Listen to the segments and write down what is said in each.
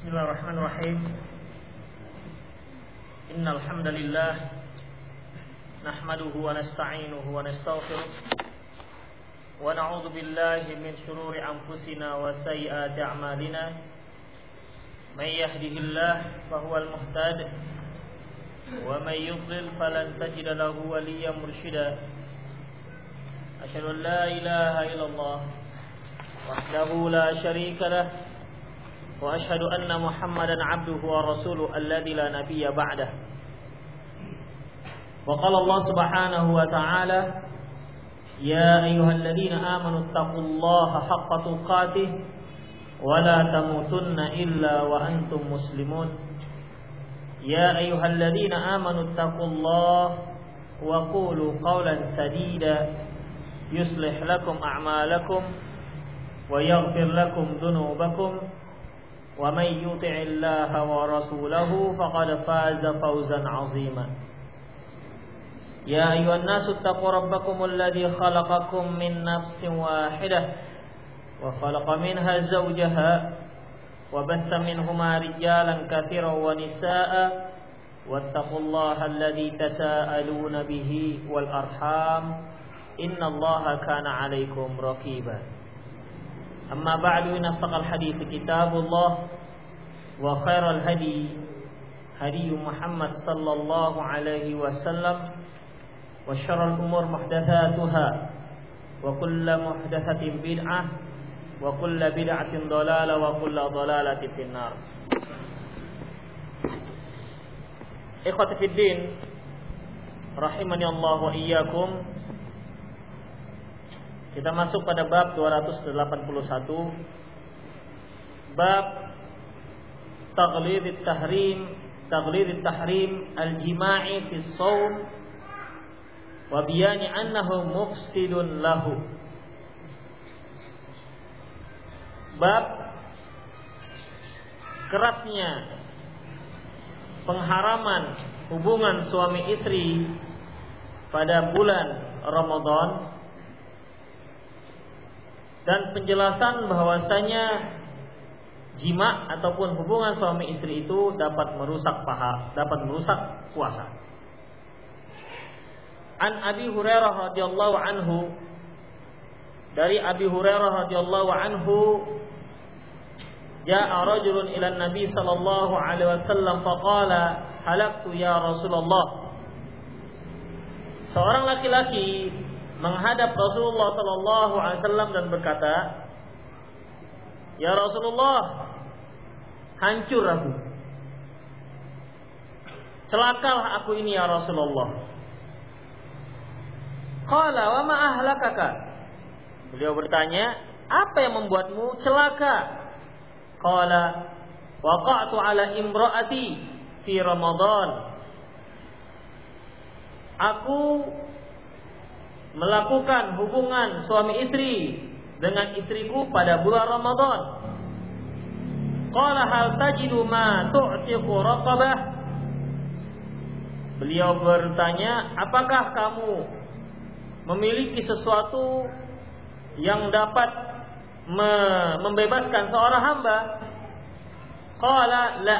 بسم الله الرحمن الرحيم. إن الحمد لله نحمده ونستعينه ونستغفره ونعوذ بالله من شرور أنفسنا وسيئات أعمالنا. من يهده الله فهو المهتد ومن يضلل فلن تجد له وليا مرشدا. أشهد أن لا إله إلا الله وحده لا شريك له وأشهد أن محمدا عبده ورسوله الذي لا نبي بعده. وقال الله سبحانه وتعالى يا أيها الذين آمنوا اتقوا الله حق تقاته ولا تموتن إلا وأنتم مسلمون. يا أيها الذين آمنوا اتقوا الله وقولوا قولا سديدا يصلح لكم أعمالكم ويغفر لكم ذنوبكم ومن يطع الله ورسوله فقد فاز فوزا عظيما. يا أيها الناس اتقوا ربكم الذي خلقكم من نفس واحدة وخلق منها زوجها وبث منهما رجالا كثيرا ونساء واتقوا الله الذي تساءلون به والأرحام إن الله كان عليكم رقيبا. أما بعد إن أصدق الحديث كتاب الله وخير الهدي هدي محمد صلى الله عليه وسلم وشر الأمور محدثاتها وكل محدثة بدعة وكل بدعة ضلالة وكل ضلالة في النار. إخوة في الدين رحمني الله وإياكم Kita masuk pada bab 281 Bab Taghlid tahrim Taghlid tahrim Al-jima'i fi sawm Wa biyani annahu mufsidun lahu. Bab Kerasnya Pengharaman Hubungan suami istri Pada bulan Ramadan dan penjelasan bahwasanya jima ataupun hubungan suami istri itu dapat merusak paha, dapat merusak puasa. An Abi Hurairah radhiyallahu anhu dari Abi Hurairah radhiyallahu anhu Ja'a rajulun ila Nabi sallallahu alaihi wasallam faqala halaktu ya Rasulullah Seorang laki-laki menghadap Rasulullah sallallahu alaihi wasallam dan berkata, "Ya Rasulullah, hancur aku. Celakalah aku ini ya Rasulullah." Qala wa ma ahlakaka? Beliau bertanya, "Apa yang membuatmu celaka?" Qala, "Waqa'tu ala imra'ati fi Ramadan." Aku melakukan hubungan suami istri dengan istriku pada bulan Ramadan. Qala hal tajidu ma tu'tiqu raqabah? Beliau bertanya, apakah kamu memiliki sesuatu yang dapat me membebaskan seorang hamba? Qala la.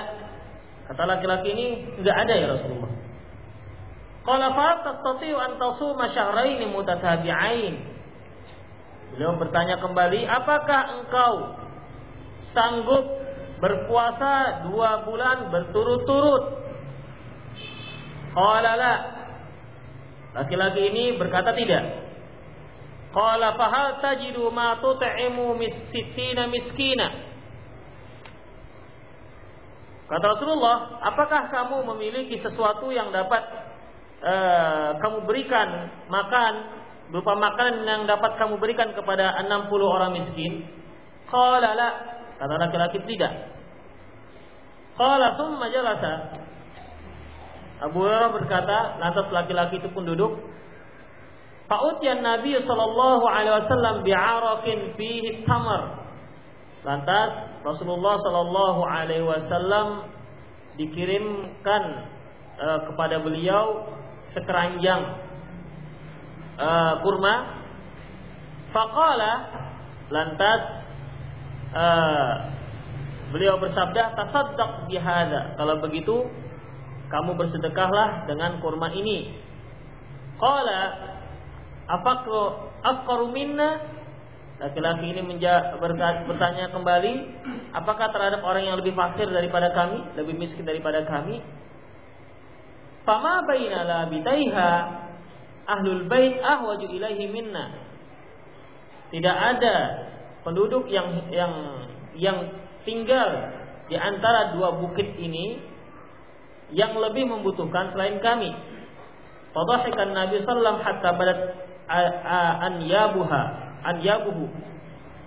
Kata laki-laki ini, enggak ada ya Rasulullah. Qala fa tastati'u an tasuma syahrayn mutatabi'ain. Beliau bertanya kembali, apakah engkau sanggup berpuasa dua bulan berturut-turut? Qala la. Laki-laki ini berkata tidak. Qala fa hal tajidu ma tut'imu mis-sittina miskina? Kata Rasulullah, apakah kamu memiliki sesuatu yang dapat uh, kamu berikan makan berupa makanan yang dapat kamu berikan kepada 60 orang miskin? Qala la. Kata laki-laki tidak. Qala summa jalasa. Abu Hurairah berkata, lantas laki-laki itu pun duduk. Fa'utiyan Nabi sallallahu alaihi wasallam bi'arakin fihi tamar. Lantas Rasulullah sallallahu alaihi wasallam dikirimkan uh, kepada beliau sekeranjang uh, kurma. Faqala lantas uh, Beliau bersabda, "Tasaddaq bihadza." Kalau begitu, kamu bersedekahlah dengan kurma ini. Qala, "Afaqru afqaru minna?" Laki-laki ini bertanya kembali, apakah terhadap orang yang lebih fakir daripada kami, lebih miskin daripada kami? Fama baina labitaiha ahlul bait ahwaju ilaihi minna. Tidak ada penduduk yang yang yang tinggal di antara dua bukit ini yang lebih membutuhkan selain kami. Fadhahikan Nabi sallam hatta badat an yabuha an yabuhu.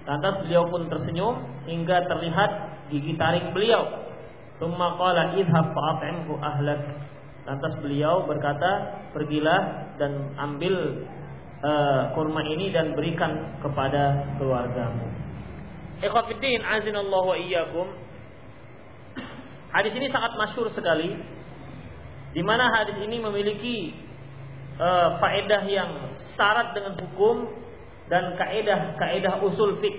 Lantas beliau pun tersenyum hingga terlihat gigi taring beliau. Tsumma qala idhab fa'at'imhu ahlak. Lantas beliau berkata, "Pergilah dan ambil uh, kurma ini dan berikan kepada keluargamu." Ikhwatiddin azinallahu wa iyyakum. Hadis ini sangat masyhur sekali di mana hadis ini memiliki uh, faedah yang syarat dengan hukum dan kaedah-kaedah usul fik.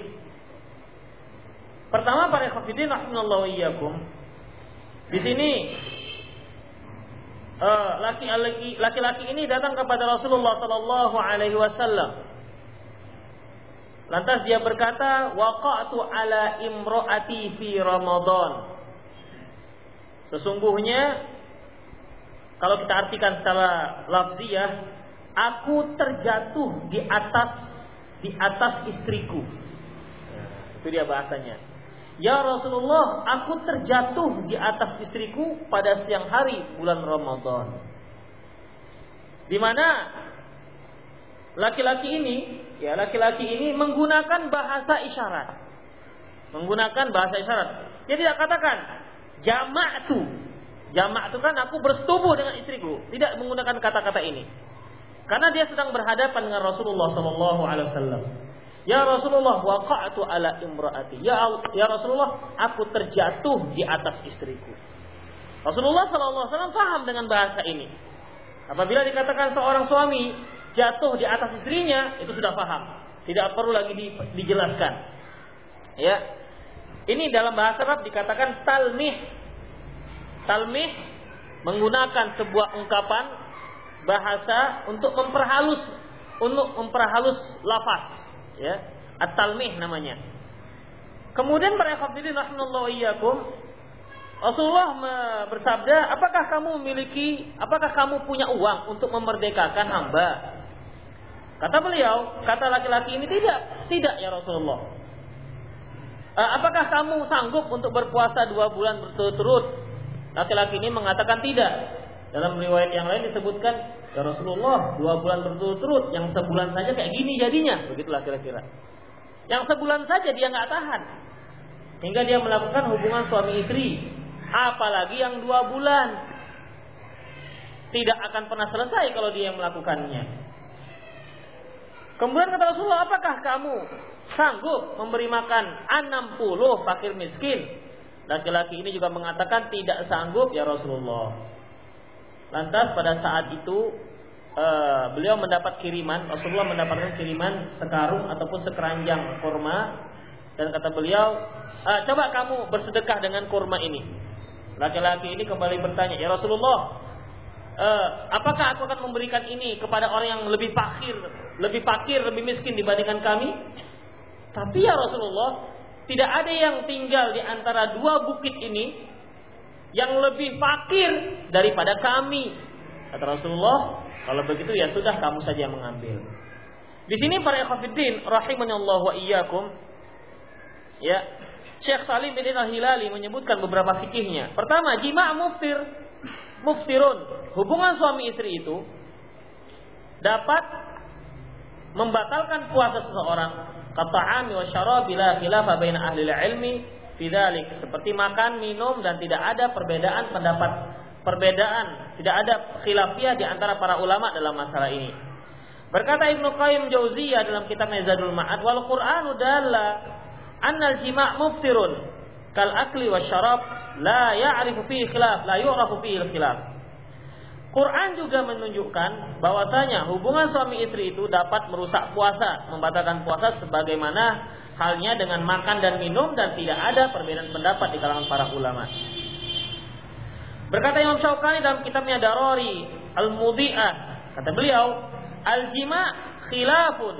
Pertama para ikhwatiddin rahimallahu wa iyyakum. Di sini Eh, laki-laki ini datang kepada Rasulullah sallallahu alaihi wasallam. Lantas dia berkata, "Waqa'tu ala imro'ati fi Ramadan." Sesungguhnya kalau kita artikan secara lafziah, aku terjatuh di atas di atas istriku. Itu dia bahasanya. Ya Rasulullah, aku terjatuh di atas istriku pada siang hari bulan Ramadan. Di mana laki-laki ini, ya laki-laki ini menggunakan bahasa isyarat. Menggunakan bahasa isyarat. Dia tidak katakan jamak tu. Jamak kan aku bersetubuh dengan istriku. Tidak menggunakan kata-kata ini. Karena dia sedang berhadapan dengan Rasulullah Sallallahu Alaihi Wasallam. Ya Rasulullah waqa'tu ala imraati. Ya ya Rasulullah, aku terjatuh di atas istriku. Rasulullah sallallahu alaihi wasallam paham dengan bahasa ini. Apabila dikatakan seorang suami jatuh di atas istrinya, itu sudah paham. Tidak perlu lagi di, dijelaskan. Ya. Ini dalam bahasa Arab dikatakan talmih. Talmih menggunakan sebuah ungkapan bahasa untuk memperhalus untuk memperhalus lafaz ya at-talmih namanya kemudian para hafidin rahimallahu iyyakum Rasulullah bersabda, apakah kamu memiliki, apakah kamu punya uang untuk memerdekakan hamba? Kata beliau, kata laki-laki ini tidak, tidak ya Rasulullah. Eh, apakah kamu sanggup untuk berpuasa dua bulan berturut-turut? Laki-laki ini mengatakan tidak. Dalam riwayat yang lain disebutkan Ya Rasulullah, dua bulan berturut-turut, yang sebulan saja kayak gini jadinya, begitulah kira-kira. Yang sebulan saja dia nggak tahan, hingga dia melakukan hubungan suami istri, apalagi yang dua bulan, tidak akan pernah selesai kalau dia yang melakukannya. Kemudian kata Rasulullah, apakah kamu sanggup memberi makan 60 fakir miskin? Laki-laki ini juga mengatakan tidak sanggup ya Rasulullah. Lantas pada saat itu uh, beliau mendapat kiriman, Rasulullah mendapatkan kiriman sekarung ataupun sekeranjang kurma dan kata beliau, uh, coba kamu bersedekah dengan kurma ini. Laki-laki ini kembali bertanya, ya Rasulullah, uh, apakah aku akan memberikan ini kepada orang yang lebih fakir, lebih fakir, lebih miskin dibandingkan kami? Tapi ya Rasulullah, tidak ada yang tinggal di antara dua bukit ini yang lebih fakir daripada kami. Kata Rasulullah, kalau begitu ya sudah kamu saja yang mengambil. Di sini para ikhwatiddin rahimahullah wa iyyakum ya Syekh Salim bin Al-Hilali menyebutkan beberapa fikihnya. Pertama, jima' muftir muftirun. Hubungan suami istri itu dapat membatalkan puasa seseorang. Kata'ami wa syarabi la khilafa baina ahli ilmi Fidalik seperti makan, minum dan tidak ada perbedaan pendapat perbedaan, tidak ada khilafiyah di antara para ulama dalam masalah ini. Berkata Ibnu Qayyim Jauziyah dalam kitab Mezadul Ma'ad wal Qur'anu dalla annal jima' muftirun kal akli wa syarab la ya'rifu fihi khilaf, la yu'rafu fihi khilaf. Quran juga menunjukkan bahwasanya hubungan suami istri itu dapat merusak puasa, membatalkan puasa sebagaimana halnya dengan makan dan minum dan tidak ada perbedaan pendapat di kalangan para ulama. Berkata Imam Syaukani dalam kitabnya Darari Al-Mudhi'ah, kata beliau, al-jima khilafun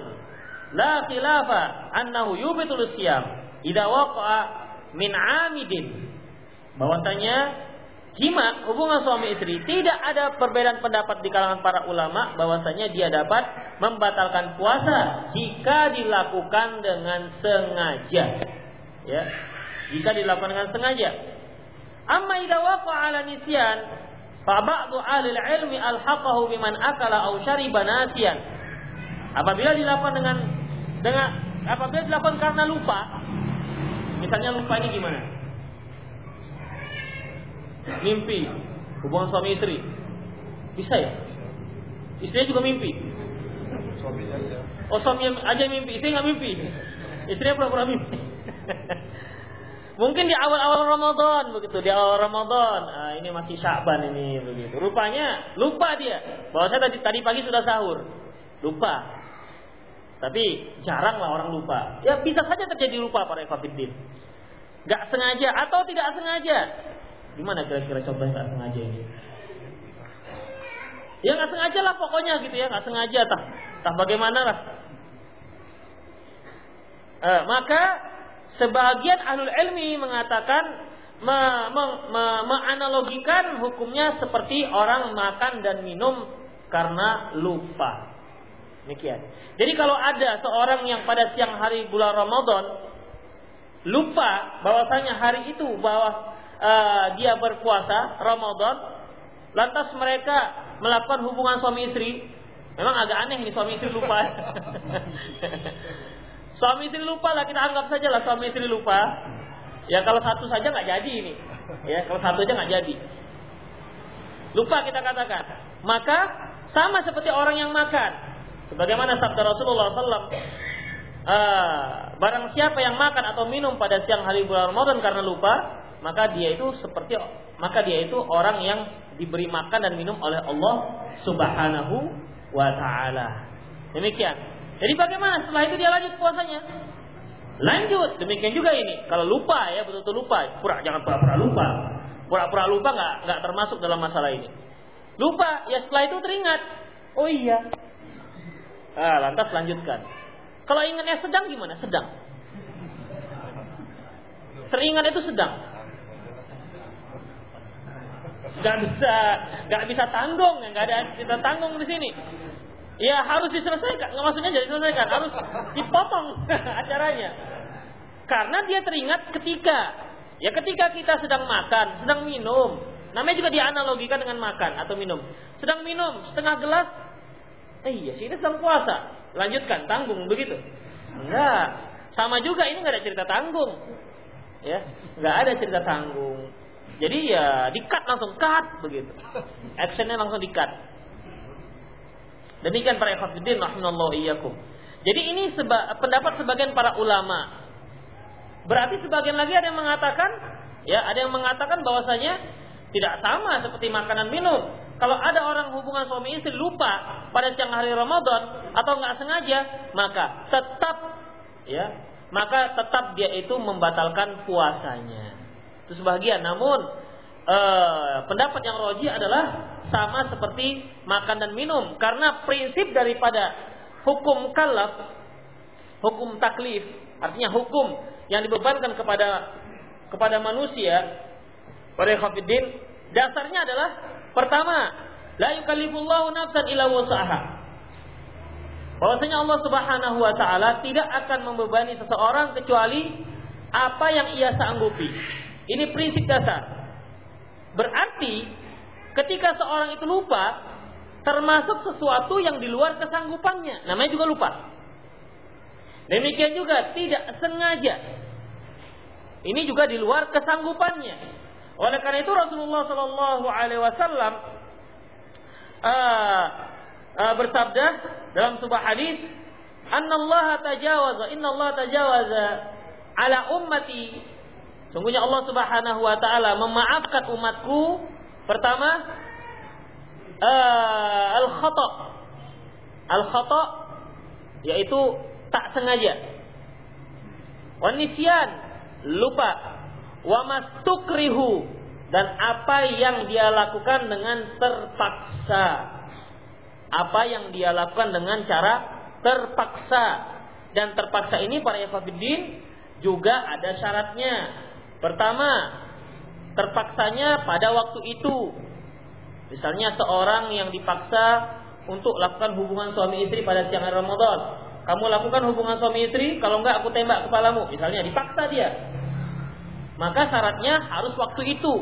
la khilafa annahu yubitul siyam idza waqa'a min 'amidin. Bahwasanya jima hubungan suami istri tidak ada perbedaan pendapat di kalangan para ulama bahwasanya dia dapat membatalkan puasa jika dilakukan dengan sengaja. Ya jika dilakukan dengan sengaja. Amma idza waqa'a nisyan fa ba'du ahli ilmi alhaqahu biman akala aw syariba nasiyan. Apabila dilakukan dengan dengan apabila dilakukan karena lupa misalnya lupa ini gimana mimpi. Hubungan suami istri. Bisa ya? Istrinya juga mimpi? Oh suami aja mimpi. Istri nggak mimpi? Istrinya pura-pura mimpi. Mungkin di awal-awal Ramadan begitu di awal Ramadan. Ah, ini masih Syaban ini begitu. Rupanya lupa dia. Bahwa saya tadi tadi pagi sudah sahur. Lupa. Tapi jarang lah orang lupa. Ya bisa saja terjadi lupa para ekafidin Gak sengaja atau tidak sengaja Gimana kira-kira coba nggak sengaja ini? Ya nggak sengaja lah pokoknya gitu ya, nggak sengaja tah, tah bagaimana lah. Eh, maka sebagian ahlul ilmi mengatakan me, me, me, menganalogikan hukumnya seperti orang makan dan minum karena lupa. Demikian. Jadi kalau ada seorang yang pada siang hari bulan Ramadan lupa bahwasanya hari itu bahwa uh, dia berpuasa Ramadan, lantas mereka melakukan hubungan suami istri, memang agak aneh ini suami istri lupa. suami istri lupa lah kita anggap saja lah suami istri lupa. Ya kalau satu saja nggak jadi ini, ya kalau satu aja nggak jadi. Lupa kita katakan. Maka sama seperti orang yang makan. Sebagaimana sabda Rasulullah SAW, uh, barang siapa yang makan atau minum pada siang hari bulan Ramadan karena lupa, maka dia itu seperti maka dia itu orang yang diberi makan dan minum oleh Allah Subhanahu wa taala. Demikian. Jadi bagaimana setelah itu dia lanjut puasanya? Lanjut. Demikian juga ini. Kalau lupa ya betul-betul lupa, pura jangan pura-pura lupa. Pura-pura lupa nggak nggak termasuk dalam masalah ini. Lupa ya setelah itu teringat. Oh iya. Ah, lantas lanjutkan. Kalau ingatnya sedang gimana? Sedang. Teringat itu sedang nggak bisa nggak bisa tanggung nggak ada kita tanggung di sini. Ya harus diselesaikan. Nggak maksudnya jadi diselesaikan harus dipotong acaranya. Karena dia teringat ketika ya ketika kita sedang makan sedang minum namanya juga dianalogikan dengan makan atau minum. Sedang minum setengah gelas eh iya sih ini sedang puasa. Lanjutkan tanggung begitu. Enggak. Sama juga ini nggak ada cerita tanggung. Ya nggak ada cerita tanggung jadi ya di-cut langsung cut begitu. Actionnya langsung di-cut. Demikian para ikhwatiddin rahimallahu iyyakum. Jadi ini seba pendapat sebagian para ulama. Berarti sebagian lagi ada yang mengatakan ya, ada yang mengatakan bahwasanya tidak sama seperti makanan minum. Kalau ada orang hubungan suami istri lupa pada siang hari Ramadan atau nggak sengaja, maka tetap ya, maka tetap dia itu membatalkan puasanya. Itu sebagian. Namun eh, pendapat yang roji adalah sama seperti makan dan minum. Karena prinsip daripada hukum kalaf, hukum taklif, artinya hukum yang dibebankan kepada kepada manusia pada khafiddin dasarnya adalah pertama la yukallifullahu nafsan illa wusaha. Bahwasanya Allah Subhanahu wa taala tidak akan membebani seseorang kecuali apa yang ia sanggupi ini prinsip dasar. Berarti ketika seorang itu lupa, termasuk sesuatu yang di luar kesanggupannya. Namanya juga lupa. Demikian juga tidak sengaja. Ini juga di luar kesanggupannya. Oleh karena itu Rasulullah Shallallahu Alaihi Wasallam uh, uh, bersabda dalam sebuah hadis, Anna Allah tajawaza, Inna Allah tajawaza ala ummati Sungguhnya Allah Subhanahu wa taala memaafkan umatku pertama uh, al-khata. Al-khata yaitu tak sengaja. Wanisian lupa. Wa mastukrihu dan apa yang dia lakukan dengan terpaksa. Apa yang dia lakukan dengan cara terpaksa. Dan terpaksa ini para ikhwatiddin juga ada syaratnya. Pertama, terpaksanya pada waktu itu. Misalnya seorang yang dipaksa untuk lakukan hubungan suami istri pada siang hari Ramadan. Kamu lakukan hubungan suami istri, kalau enggak aku tembak kepalamu. Misalnya dipaksa dia. Maka syaratnya harus waktu itu.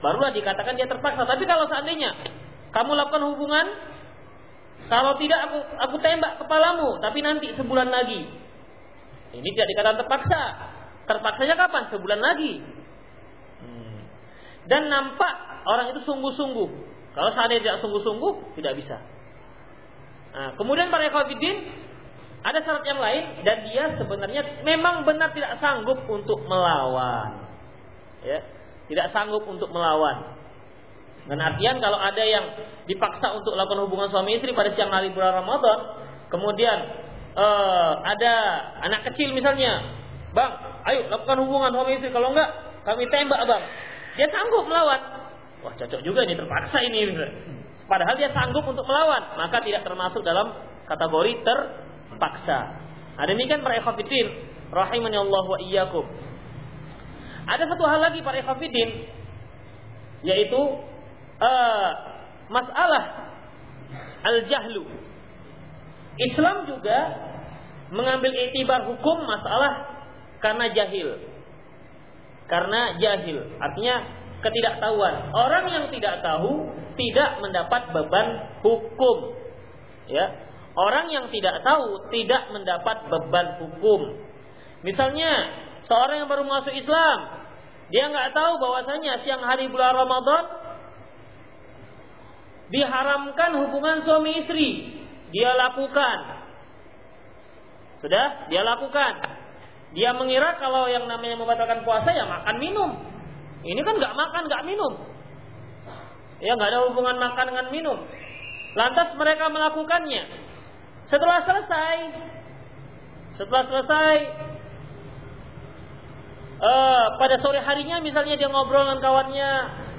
Barulah dikatakan dia terpaksa. Tapi kalau seandainya kamu lakukan hubungan, kalau tidak aku aku tembak kepalamu, tapi nanti sebulan lagi. Ini tidak dikatakan terpaksa. Terpaksanya kapan? Sebulan lagi. Hmm. Dan nampak orang itu sungguh-sungguh. Kalau seandainya tidak sungguh-sungguh, tidak bisa. Nah, kemudian para ekofidin ada syarat yang lain dan dia sebenarnya memang benar tidak sanggup untuk melawan. Ya, tidak sanggup untuk melawan. Dan artian kalau ada yang dipaksa untuk melakukan hubungan suami istri pada siang hari bulan Ramadan, kemudian uh, ada anak kecil misalnya, bang, ayo lakukan hubungan suami istri, kalau enggak kami tembak bang. Dia sanggup melawan. Wah cocok juga ini terpaksa ini. Padahal dia sanggup untuk melawan, maka tidak termasuk dalam kategori terpaksa. Ada demikian para ikhwatiddin rahimani Allah wa iyyakum. Ada satu hal lagi para ikhwatiddin yaitu uh, masalah al-jahlu. Islam juga mengambil itibar hukum masalah karena jahil. Karena jahil, artinya ketidaktahuan. Orang yang tidak tahu tidak mendapat beban hukum. Ya. Orang yang tidak tahu tidak mendapat beban hukum. Misalnya, seorang yang baru masuk Islam, dia nggak tahu bahwasanya siang hari bulan Ramadan diharamkan hubungan suami istri. Dia lakukan. Sudah, dia lakukan. Dia mengira kalau yang namanya membatalkan puasa ya makan minum. Ini kan nggak makan, nggak minum. Ya nggak ada hubungan makan dengan minum. Lantas mereka melakukannya. Setelah selesai, setelah selesai, uh, pada sore harinya misalnya dia ngobrol dengan kawannya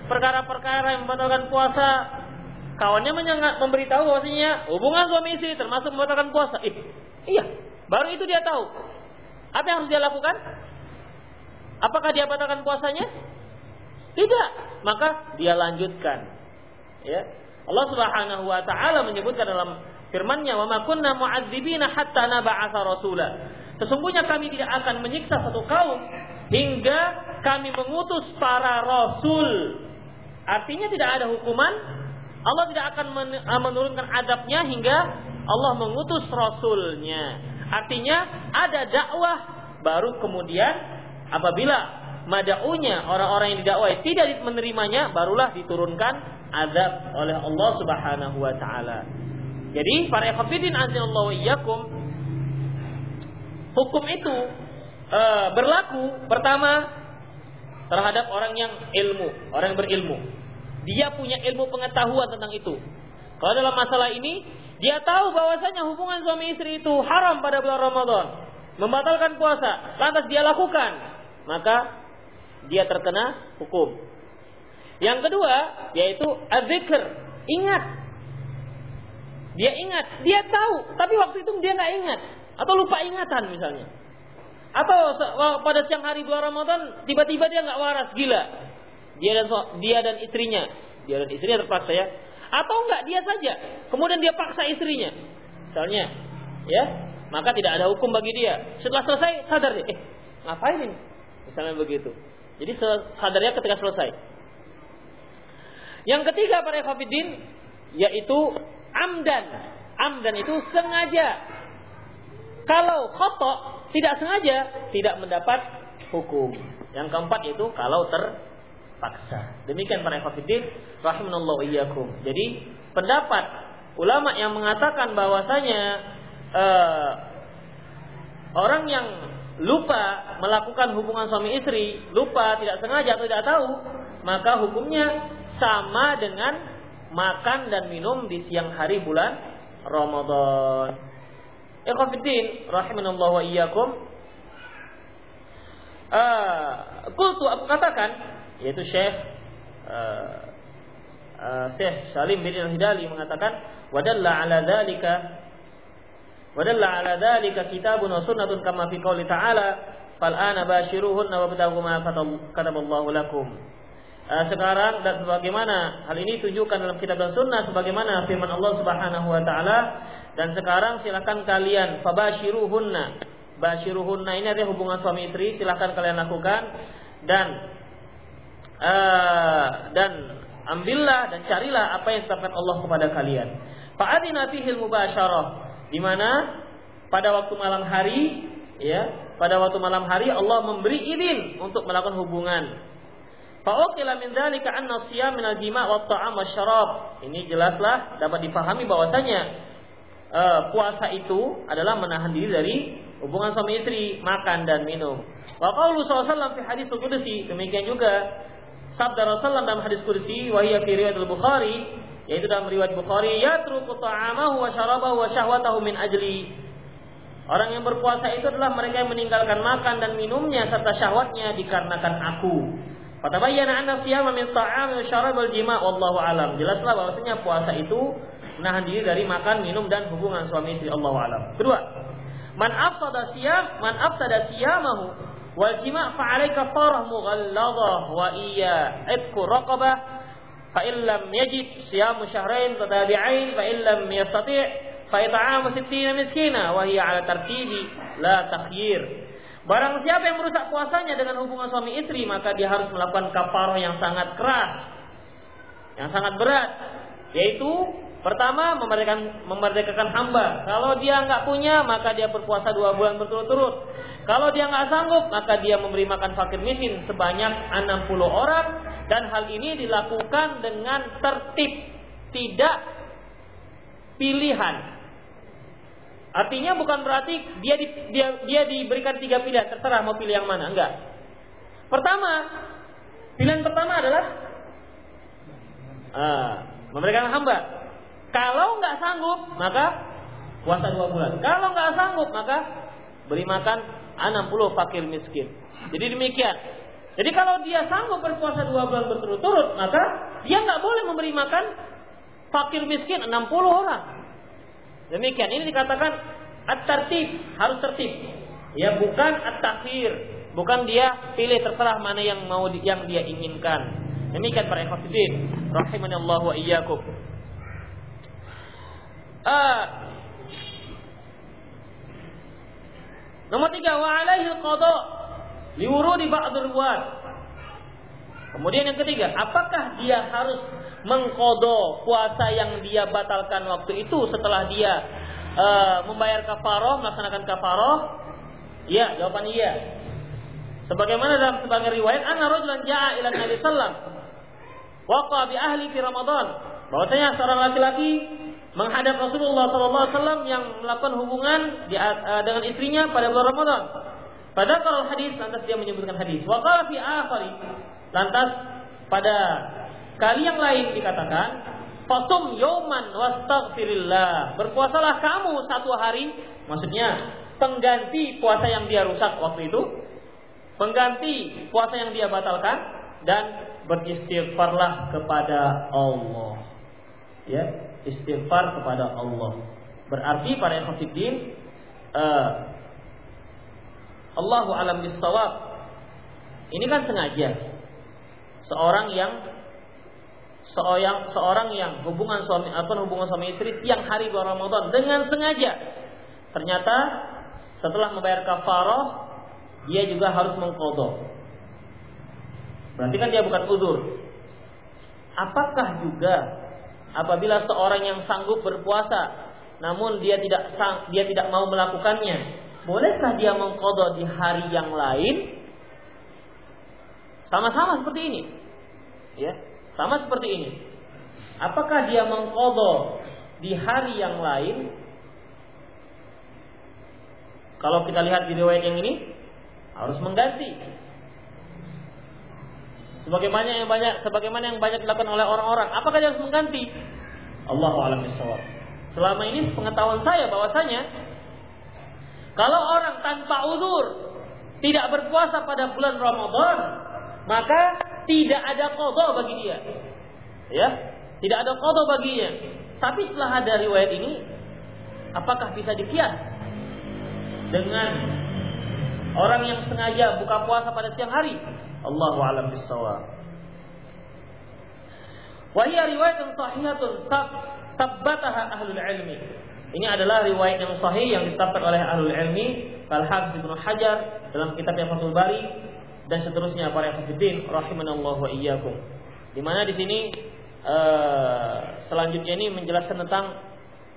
perkara-perkara yang membatalkan puasa, kawannya menyangat memberitahu bahwasanya hubungan suami istri termasuk membatalkan puasa. Eh, iya, baru itu dia tahu. Apa yang harus dia lakukan? Apakah dia batalkan puasanya? Tidak, maka dia lanjutkan. Ya. Allah Subhanahu wa taala menyebutkan dalam firman-Nya, "Wa ma kunna mu'adzibina hatta nab'atha rasula." Sesungguhnya kami tidak akan menyiksa satu kaum hingga kami mengutus para rasul. Artinya tidak ada hukuman Allah tidak akan menurunkan adabnya hingga Allah mengutus rasulnya. Artinya ada dakwah baru kemudian apabila madaunya orang-orang yang didakwai tidak menerimanya barulah diturunkan azab oleh Allah Subhanahu wa taala. Jadi para ikhwatiddin azallahu iyyakum hukum itu e, berlaku pertama terhadap orang yang ilmu, orang yang berilmu. Dia punya ilmu pengetahuan tentang itu. Kalau dalam masalah ini, dia tahu bahwasanya hubungan suami istri itu haram pada bulan Ramadan, membatalkan puasa, lantas dia lakukan, maka dia terkena hukum. Yang kedua, yaitu adzikr, ingat. Dia ingat, dia tahu, tapi waktu itu dia nggak ingat. Atau lupa ingatan misalnya. Atau pada siang hari bulan Ramadan tiba-tiba dia nggak waras, gila. Dia dan dia dan istrinya, dia dan istrinya terpaksa ya. Atau enggak dia saja, kemudian dia paksa istrinya. Misalnya, ya, maka tidak ada hukum bagi dia. Setelah selesai sadar dia, eh, ngapain ini? Misalnya begitu. Jadi sadarnya ketika selesai. Yang ketiga para ikhwatiddin yaitu amdan. Amdan itu sengaja. Kalau khotok tidak sengaja tidak mendapat hukum. Yang keempat itu kalau ter paksa. Demikian para ikhwatiddin rahimanallahu iyyakum. Jadi pendapat ulama yang mengatakan bahwasanya uh, orang yang lupa melakukan hubungan suami istri, lupa tidak sengaja atau tidak tahu, maka hukumnya sama dengan makan dan minum di siang hari bulan Ramadan. Ikhwatiddin rahimanallahu iyyakum. Uh, kultu aku katakan yaitu Syekh uh, uh, Syekh Salim bin Al-Hidali mengatakan wadalla ala dzalika wadalla ala dzalika kitabun wa sunnatun kama fi qouli ta'ala fal ana bashiruhunna wabtaghu ma kataballahu lakum. Uh, sekarang dan sebagaimana hal ini tunjukkan dalam kitab dan sunnah sebagaimana firman Allah Subhanahu wa taala. Dan sekarang silakan kalian fabashiruhunna bashiruhunna ini adalah hubungan suami istri silakan kalian lakukan. Dan uh, dan ambillah dan carilah apa yang ditetapkan Allah kepada kalian fa'adina fihil mubasyarah di mana pada waktu malam hari ya pada waktu malam hari Allah memberi izin untuk melakukan hubungan. Fa'ukila min dzalika anna siyam min al-jima' wa ta'am syarab. Ini jelaslah dapat dipahami bahwasanya uh, puasa itu adalah menahan diri dari hubungan suami istri, makan dan minum. Wa qaulu sallallahu fi hadis qudsi, demikian juga sabda Rasulullah dalam hadis qudsi wa hiya fi riwayat al-Bukhari, yaitu dalam riwayat Bukhari, yatruku ta'amahu wa syarabahu wa syahwatahu min ajli Orang yang berpuasa itu adalah mereka yang meninggalkan makan dan minumnya serta syahwatnya dikarenakan aku. Fatabayyana anna siyama min ta'am wa syarab wal jima' wallahu alam. Jelaslah bahwasanya puasa itu menahan diri dari makan, minum dan hubungan suami istri Allah alam. Kedua, man afsada siyam, man afsada siyamahu wal jima' fa alayka farah mughalladah wa iya itqu raqabah fa illam yajid siyamu syahrain tatabi'ain fa illam yastati' Fa'ita'amu sittina miskina wa hiya ala tartibi la takhyir. Barang siapa yang merusak puasanya dengan hubungan suami istri, maka dia harus melakukan kafarah yang sangat keras. Yang sangat berat. Yaitu pertama memerdekakan, memerdekakan hamba. Kalau dia nggak punya, maka dia berpuasa dua bulan berturut-turut. Kalau dia nggak sanggup, maka dia memberi makan fakir miskin sebanyak 60 orang. Dan hal ini dilakukan dengan tertib. Tidak pilihan. Artinya bukan berarti dia di, dia dia diberikan tiga pilihan, terserah mau pilih yang mana, enggak. Pertama, pilihan pertama adalah uh, memberikan hamba. Kalau nggak sanggup, maka puasa dua bulan. Kalau nggak sanggup, maka beri makan 60 fakir miskin. Jadi demikian. Jadi kalau dia sanggup berpuasa dua bulan berturut-turut, maka dia nggak boleh memberi makan fakir miskin 60 orang. Demikian ini dikatakan at-tertib, harus tertib. Ya bukan at-takhir, bukan dia pilih terserah mana yang mau yang dia inginkan. Demikian para ikhwatiddin, rahimani Allah wa iyyakum. Uh, nomor tiga, wa alaihi qada liwurudi ba'd ruwat. Kemudian yang ketiga, apakah dia harus mengkodo puasa yang dia batalkan waktu itu setelah dia uh, membayar kafaroh, melaksanakan kafaroh? Iya, jawaban iya. Sebagaimana dalam sebagian riwayat, anna rajulan ja'a ila Nabi sallam waqa bi ahli fi Ramadan. Bahwasanya seorang laki-laki menghadap Rasulullah wasallam yang melakukan hubungan di, uh, dengan istrinya pada bulan Ramadan. Pada kalau hadis lantas dia menyebutkan hadis. Wa qala fi akhari. Lantas pada Kali yang lain dikatakan, Fasum yoman wastaghfirillah. Berpuasalah kamu satu hari, maksudnya pengganti puasa yang dia rusak waktu itu, pengganti puasa yang dia batalkan dan beristighfarlah kepada Allah. Ya, istighfar kepada Allah. Berarti para ikhwatiddin uh, eh, Allahu alam bisawab. Ini kan sengaja seorang yang seorang seorang yang hubungan suami apa hubungan suami istri siang hari bulan Ramadan dengan sengaja ternyata setelah membayar kafarah dia juga harus mengkodok berarti kan dia bukan udur apakah juga apabila seorang yang sanggup berpuasa namun dia tidak sang, dia tidak mau melakukannya bolehkah dia mengkodok di hari yang lain sama-sama seperti ini ya sama seperti ini. Apakah dia mengkodok di hari yang lain? Kalau kita lihat di riwayat yang ini, harus mengganti. Sebagaimana yang banyak, sebagaimana yang banyak dilakukan oleh orang-orang. Apakah dia harus mengganti? Allah alam Selama ini pengetahuan saya bahwasanya kalau orang tanpa udur tidak berpuasa pada bulan Ramadan, maka tidak ada qada bagi dia. Ya, tidak ada qada baginya. Tapi setelah ada riwayat ini, apakah bisa dikias dengan orang yang sengaja buka puasa pada siang hari? Allahu a'lam bissawab. Wa hiya riwayatun sahihatun tabbataha ahlul ilmi. Ini adalah riwayat yang sahih yang ditetapkan oleh ahlul ilmi, Al-Hafiz Ibnu Hajar dalam kitabnya Fathul Bari dan seterusnya para hafidin rahimanallahu wa iyyakum. Di mana di sini uh, selanjutnya ini menjelaskan tentang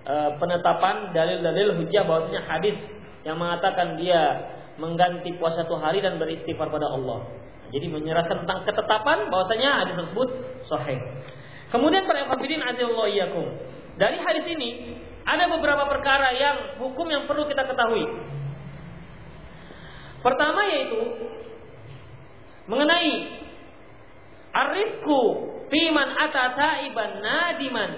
uh, penetapan dalil-dalil hujjah bahwasanya hadis yang mengatakan dia mengganti puasa satu hari dan beristighfar pada Allah. Jadi menyerahkan tentang ketetapan bahwasanya hadis tersebut sahih. Kemudian para hafidin azallahu iyyakum. Dari hadis ini ada beberapa perkara yang hukum yang perlu kita ketahui. Pertama yaitu mengenai arifku fiman ata taiban nadiman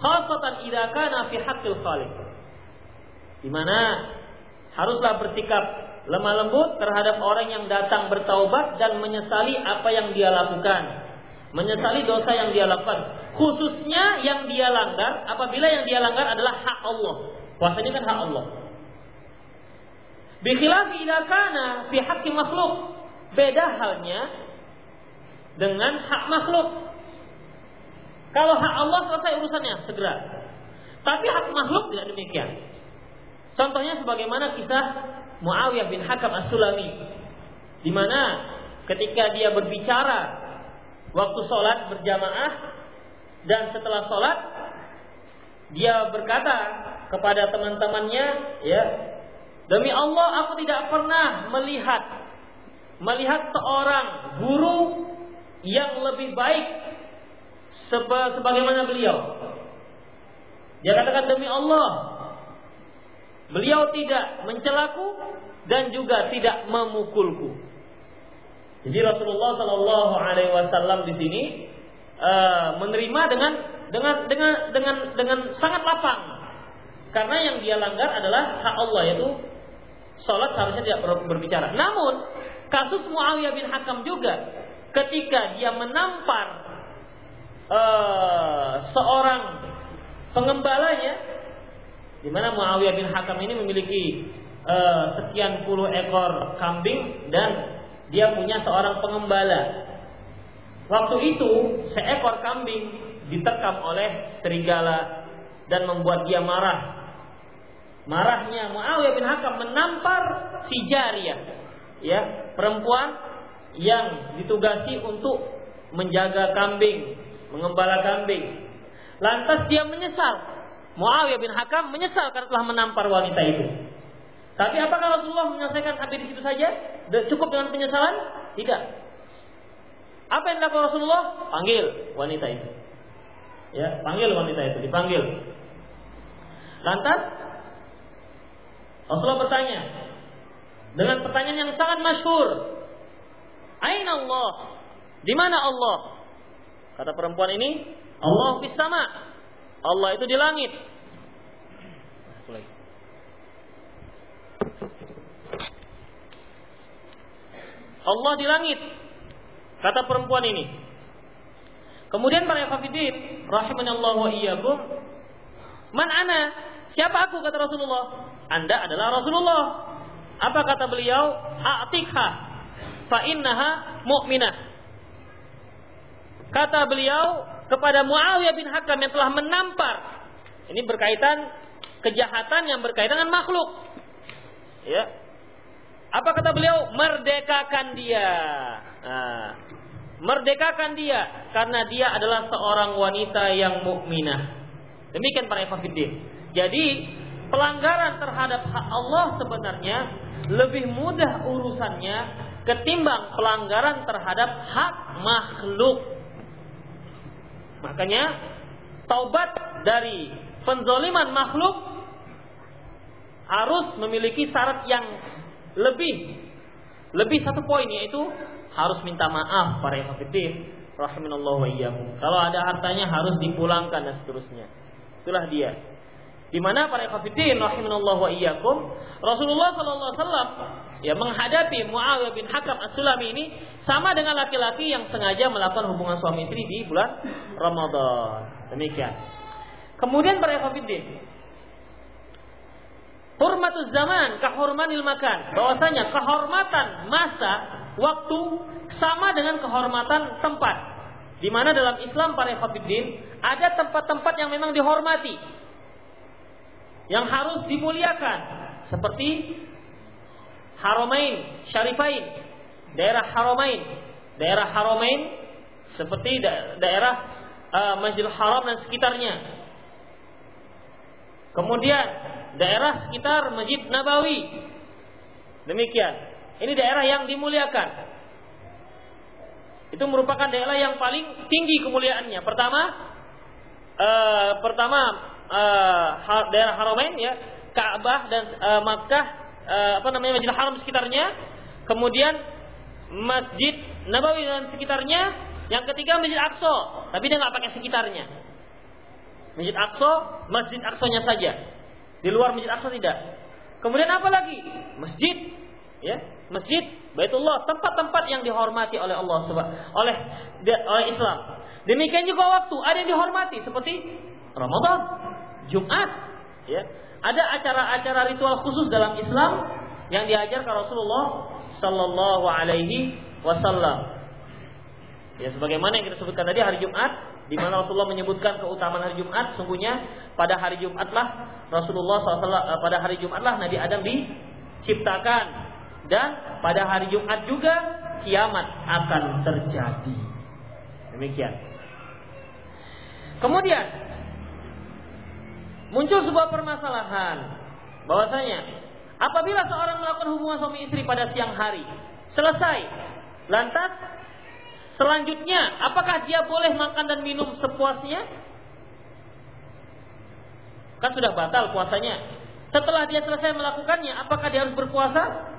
khasatan idza kana fi haqqil. Di mana haruslah bersikap lemah lembut terhadap orang yang datang bertaubat dan menyesali apa yang dia lakukan. Menyesali dosa yang dia lakukan. Khususnya yang dia langgar apabila yang dia langgar adalah hak Allah. Puasanya kan hak Allah. Bikhilafi idza kana haqqi makhluk. Beda halnya dengan hak makhluk. Kalau hak Allah selesai urusannya segera. Tapi hak makhluk tidak demikian. Contohnya sebagaimana kisah Muawiyah bin Hakam As-Sulami di mana ketika dia berbicara waktu sholat berjamaah dan setelah sholat dia berkata kepada teman-temannya ya demi Allah aku tidak pernah melihat melihat seorang guru yang lebih baik seba, sebagaimana beliau. Dia katakan demi Allah beliau tidak mencelaku dan juga tidak memukulku jadi Rasulullah Shallallahu Alaihi Wasallam di sini uh, menerima dengan dengan dengan dengan dengan sangat lapang karena yang dia langgar adalah hak Allah yaitu sholat seharusnya tidak berbicara. Namun kasus Muawiyah bin Hakam juga ketika dia menampar uh, seorang pengembalanya di mana Muawiyah bin Hakam ini memiliki uh, sekian puluh ekor kambing dan dia punya seorang pengembala. Waktu itu seekor kambing diterkam oleh serigala dan membuat dia marah. Marahnya Muawiyah bin Hakam menampar si Jariyah, ya, perempuan yang ditugasi untuk menjaga kambing, mengembala kambing. Lantas dia menyesal. Muawiyah bin Hakam menyesal karena telah menampar wanita itu. Tapi apakah Rasulullah menyelesaikan sampai di situ saja? Cukup dengan penyesalan? Tidak. Apa yang dilakukan Rasulullah? Panggil wanita itu. Ya, panggil wanita itu, dipanggil. Lantas Rasulullah bertanya dengan pertanyaan yang sangat masyhur. Aina Allah? Di mana Allah? Kata perempuan ini, Allah di sama. Allah itu di langit. Allah di langit. Kata perempuan ini. Kemudian para hafidin rahimanallahu wa iyyakum. Man ana? Siapa aku kata Rasulullah? Anda adalah Rasulullah. Apa kata beliau? A'tikha fa innaha mu'minah. Kata beliau kepada Muawiyah bin Hakam yang telah menampar. Ini berkaitan kejahatan yang berkaitan dengan makhluk. Ya, apa kata beliau? Merdekakan dia. Nah, merdekakan dia karena dia adalah seorang wanita yang mukminah. Demikian para ikhwatiddin. Jadi, pelanggaran terhadap hak Allah sebenarnya lebih mudah urusannya ketimbang pelanggaran terhadap hak makhluk. Makanya taubat dari penzoliman makhluk harus memiliki syarat yang lebih lebih satu poin yaitu harus minta maaf para hafidin rahimanallahu wa iyyakum. Kalau ada hartanya harus dipulangkan dan seterusnya. Itulah dia. Di mana para hafidin rahimanallahu wa iyyakum, Rasulullah sallallahu alaihi wasallam ya menghadapi Muawiyah bin Hakam As-Sulami ini sama dengan laki-laki yang sengaja melakukan hubungan suami istri di bulan Ramadan. Demikian. Kemudian para ikhwatiddin, Hurmatul zaman, kehormanil makan. Bahwasanya kehormatan masa, waktu sama dengan kehormatan tempat. Di mana dalam Islam para ikhwatiddin ada tempat-tempat yang memang dihormati. Yang harus dimuliakan. Seperti Haramain, Syarifain, daerah Haramain, daerah Haramain seperti da daerah uh, Masjidil Haram dan sekitarnya. Kemudian daerah sekitar Masjid Nabawi. Demikian. Ini daerah yang dimuliakan. Itu merupakan daerah yang paling tinggi kemuliaannya. Pertama, uh, pertama uh, daerah Haramain ya, Ka'bah dan uh, Makkah uh, apa namanya Masjid Haram sekitarnya. Kemudian Masjid Nabawi dan sekitarnya. Yang ketiga Masjid Aqsa, tapi dia nggak pakai sekitarnya. Masjid Aqsa, Masjid Aqsa-nya saja. Di luar Masjid Aqsa tidak. Kemudian apa lagi? Masjid, ya, masjid Baitullah, tempat-tempat yang dihormati oleh Allah oleh oleh Islam. Demikian juga waktu ada yang dihormati seperti Ramadan, Jumat, ya. Ada acara-acara ritual khusus dalam Islam yang diajarkan Rasulullah Sallallahu Alaihi Wasallam. Ya, sebagaimana yang kita sebutkan tadi hari Jumat di mana Rasulullah menyebutkan keutamaan hari Jumat, sungguhnya pada hari Jumatlah Rasulullah SAW eh, pada hari Jumatlah Nabi Adam diciptakan dan pada hari Jumat juga kiamat akan terjadi. Demikian. Kemudian muncul sebuah permasalahan bahwasanya apabila seorang melakukan hubungan suami istri pada siang hari selesai lantas Selanjutnya, apakah dia boleh makan dan minum sepuasnya? Kan sudah batal puasanya. Setelah dia selesai melakukannya, apakah dia harus berpuasa?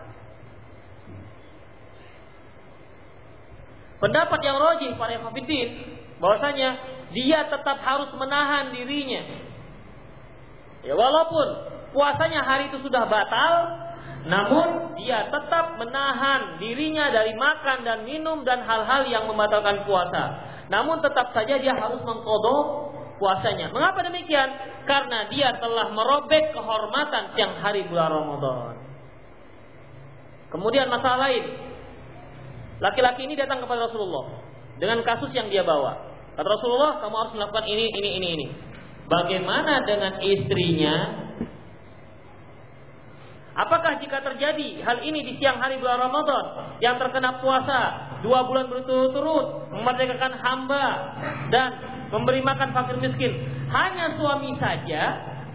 Pendapat yang rojih para hafidin bahwasanya dia tetap harus menahan dirinya. Ya walaupun puasanya hari itu sudah batal, namun dia tetap menahan dirinya dari makan dan minum dan hal-hal yang membatalkan puasa. Namun tetap saja dia harus mengkodok puasanya. Mengapa demikian? Karena dia telah merobek kehormatan siang hari bulan Ramadan. Kemudian masalah lain. Laki-laki ini datang kepada Rasulullah dengan kasus yang dia bawa. Kata Rasulullah, kamu harus melakukan ini, ini, ini, ini. Bagaimana dengan istrinya Apakah jika terjadi hal ini di siang hari bulan Ramadan yang terkena puasa dua bulan berturut-turut memerdekakan hamba dan memberi makan fakir miskin hanya suami saja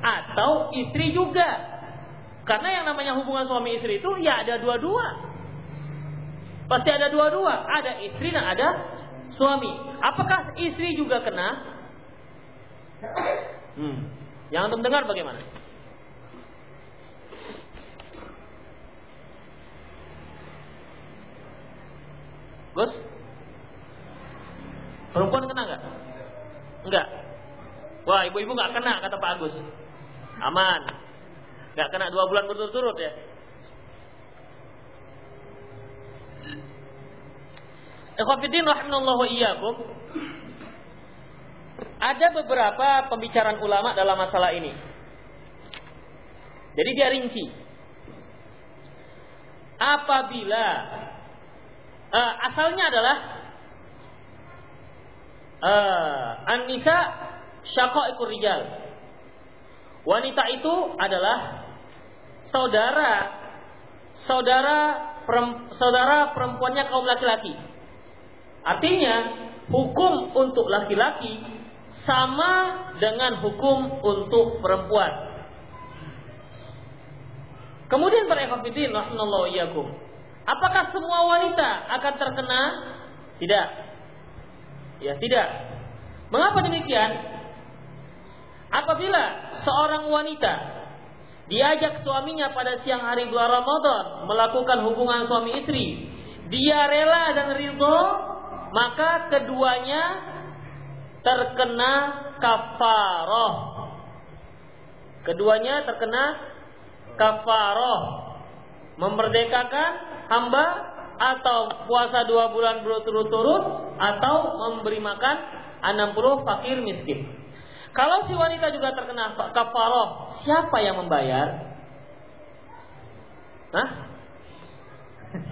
atau istri juga? Karena yang namanya hubungan suami istri itu ya ada dua-dua. Pasti ada dua-dua, ada istri dan ada suami. Apakah istri juga kena? Hmm. Yang antum dengar bagaimana? Gus? Perempuan kena nggak? Enggak. Wah, ibu-ibu nggak kena kata Pak Agus. Aman. Nggak kena dua bulan berturut-turut ya. Ikhwafidin rahimallahu iyyakum. Ada beberapa pembicaraan ulama dalam masalah ini. Jadi dia rinci. Apabila uh, asalnya adalah uh, an-nisa syaqaiqur. Wanita itu adalah saudara saudara saudara perempuannya kaum laki-laki. Artinya hukum untuk laki-laki sama dengan hukum untuk perempuan. Kemudian para ikhwatiddin rahimallahu. Apakah semua wanita akan terkena? Tidak. Ya, tidak. Mengapa demikian? Apabila seorang wanita diajak suaminya pada siang hari bulan Ramadan melakukan hubungan suami istri, dia rela dan ridho, maka keduanya terkena kafaroh. Keduanya terkena kafaroh Memerdekakan hamba atau puasa dua bulan berturut-turut atau memberi makan 60 fakir miskin. Kalau si wanita juga terkena kafaroh, siapa yang membayar? Hah?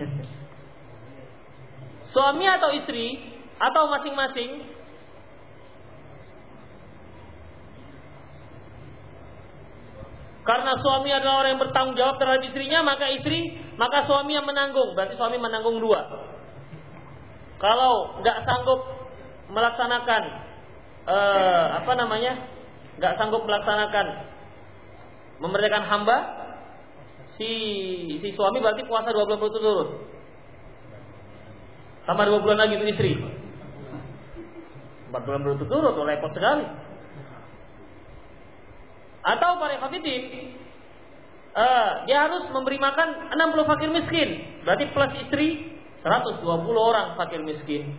Suami atau istri atau masing-masing? Karena suami adalah orang yang bertanggung jawab terhadap istrinya, maka istri, maka suami yang menanggung. Berarti suami menanggung dua. Kalau nggak sanggup melaksanakan uh, apa namanya, nggak sanggup melaksanakan memerdekakan hamba, si si suami berarti puasa dua bulan berturut-turut. Tambah dua bulan lagi untuk istri. Empat bulan berturut-turut, repot sekali. Atau para hafidin uh, dia harus memberi makan 60 fakir miskin. Berarti plus istri 120 orang fakir miskin.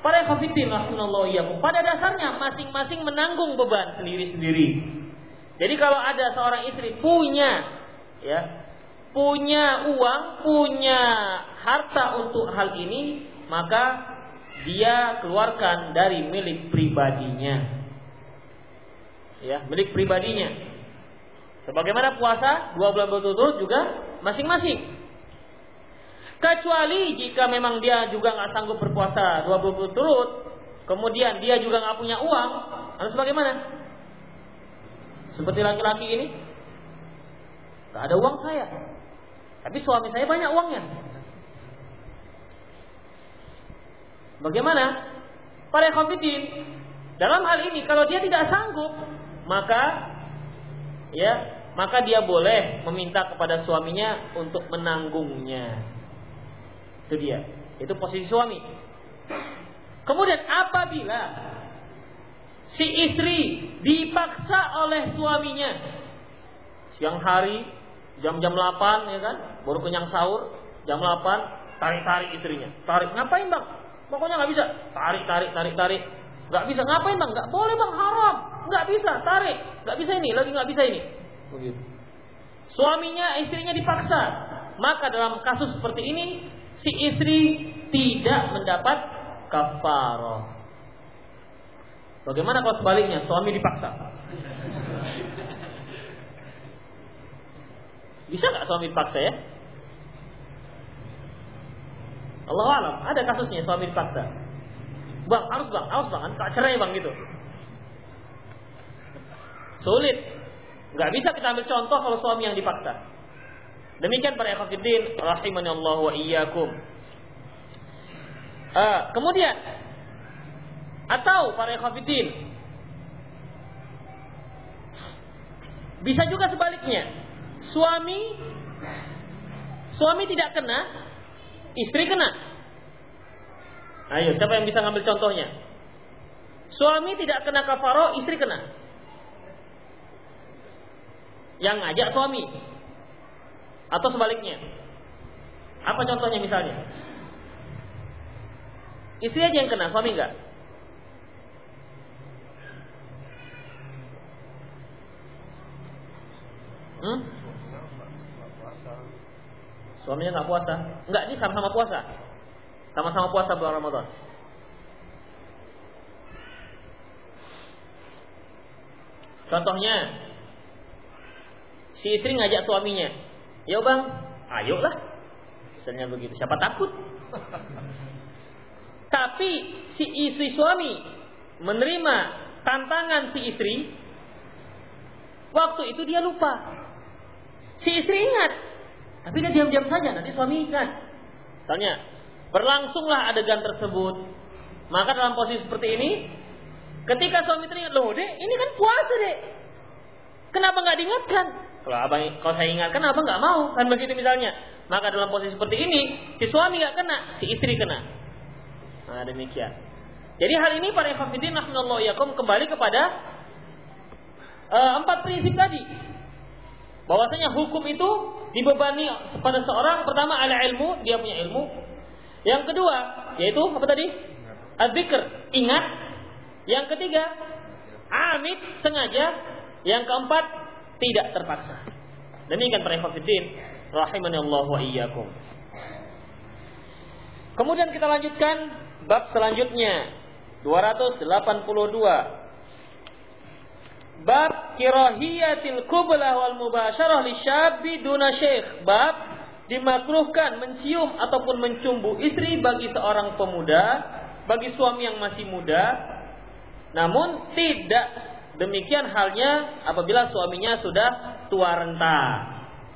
Para hafidin rahimallahu iyyakum. Pada dasarnya masing-masing menanggung beban sendiri-sendiri. Jadi kalau ada seorang istri punya ya, punya uang, punya harta untuk hal ini, maka dia keluarkan dari milik pribadinya ya milik pribadinya. Sebagaimana puasa dua bulan berturut-turut juga masing-masing. Kecuali jika memang dia juga nggak sanggup berpuasa dua bulan berturut-turut, kemudian dia juga nggak punya uang, harus bagaimana? Seperti laki-laki ini, nggak ada uang saya, tapi suami saya banyak uangnya. Bagaimana? Para konfidin dalam hal ini kalau dia tidak sanggup maka ya maka dia boleh meminta kepada suaminya untuk menanggungnya. Itu dia. Itu posisi suami. Kemudian apabila si istri dipaksa oleh suaminya siang hari jam-jam 8 ya kan, baru kenyang sahur, jam 8 tarik-tarik istrinya. Tarik ngapain, Bang? Pokoknya nggak bisa. Tarik, tarik, tarik, tarik. Nggak bisa ngapain, Bang? Nggak boleh, Bang, haram nggak bisa, tarik, nggak bisa ini, lagi nggak bisa ini. Begitu. Suaminya, istrinya dipaksa. Maka dalam kasus seperti ini, si istri tidak mendapat kafaroh. Bagaimana kalau sebaliknya, suami dipaksa? Bisa nggak suami dipaksa ya? Allah alam, ada kasusnya suami dipaksa. Bang, harus bang, harus bang, tak cerai bang gitu. Sulit. Nggak bisa kita ambil contoh kalau suami yang dipaksa. Demikian para ikhwatiddin rahimani Allah wa iyyakum. Uh, kemudian atau para ikhwatiddin bisa juga sebaliknya. Suami suami tidak kena, istri kena. Ayo, siapa yang bisa ngambil contohnya? Suami tidak kena kafaro, istri kena yang ngajak suami atau sebaliknya. Apa contohnya misalnya? Istri aja yang kena, suami enggak? Hmm? Suaminya nggak puasa? Enggak, ini sama-sama puasa. Sama-sama puasa bulan Ramadan. Contohnya, Si istri ngajak suaminya, "Yo bang, ayolah." Misalnya begitu, siapa takut? Tapi si istri suami menerima tantangan si istri, waktu itu dia lupa. Si istri ingat, tapi dia diam-diam saja, nanti suami ingat. Misalnya, berlangsunglah adegan tersebut. Maka dalam posisi seperti ini, ketika suami teringat, loh dek, ini kan puasa dek. Kenapa nggak diingatkan? Kalau abang, kalau saya ingatkan abang nggak mau, kan begitu misalnya. Maka dalam posisi seperti ini, si suami nggak kena, si istri kena. Nah demikian. Jadi hal ini para ikhwatiddin rahimallahu yakum kembali kepada uh, empat prinsip tadi. Bahwasanya hukum itu dibebani pada seorang pertama ala ilmu, dia punya ilmu. Yang kedua, yaitu apa tadi? Adzikr, ingat. Yang ketiga, amit sengaja. Yang keempat, tidak terpaksa. Demikian para ikhwatiddin rahimani Allah wa iyyakum. Kemudian kita lanjutkan bab selanjutnya 282 Bab kirahiyatil kublah wal mubasyarah li syabbi duna syekh. Bab dimakruhkan mencium ataupun mencumbu istri bagi seorang pemuda, bagi suami yang masih muda. Namun tidak demikian halnya apabila suaminya sudah tua renta.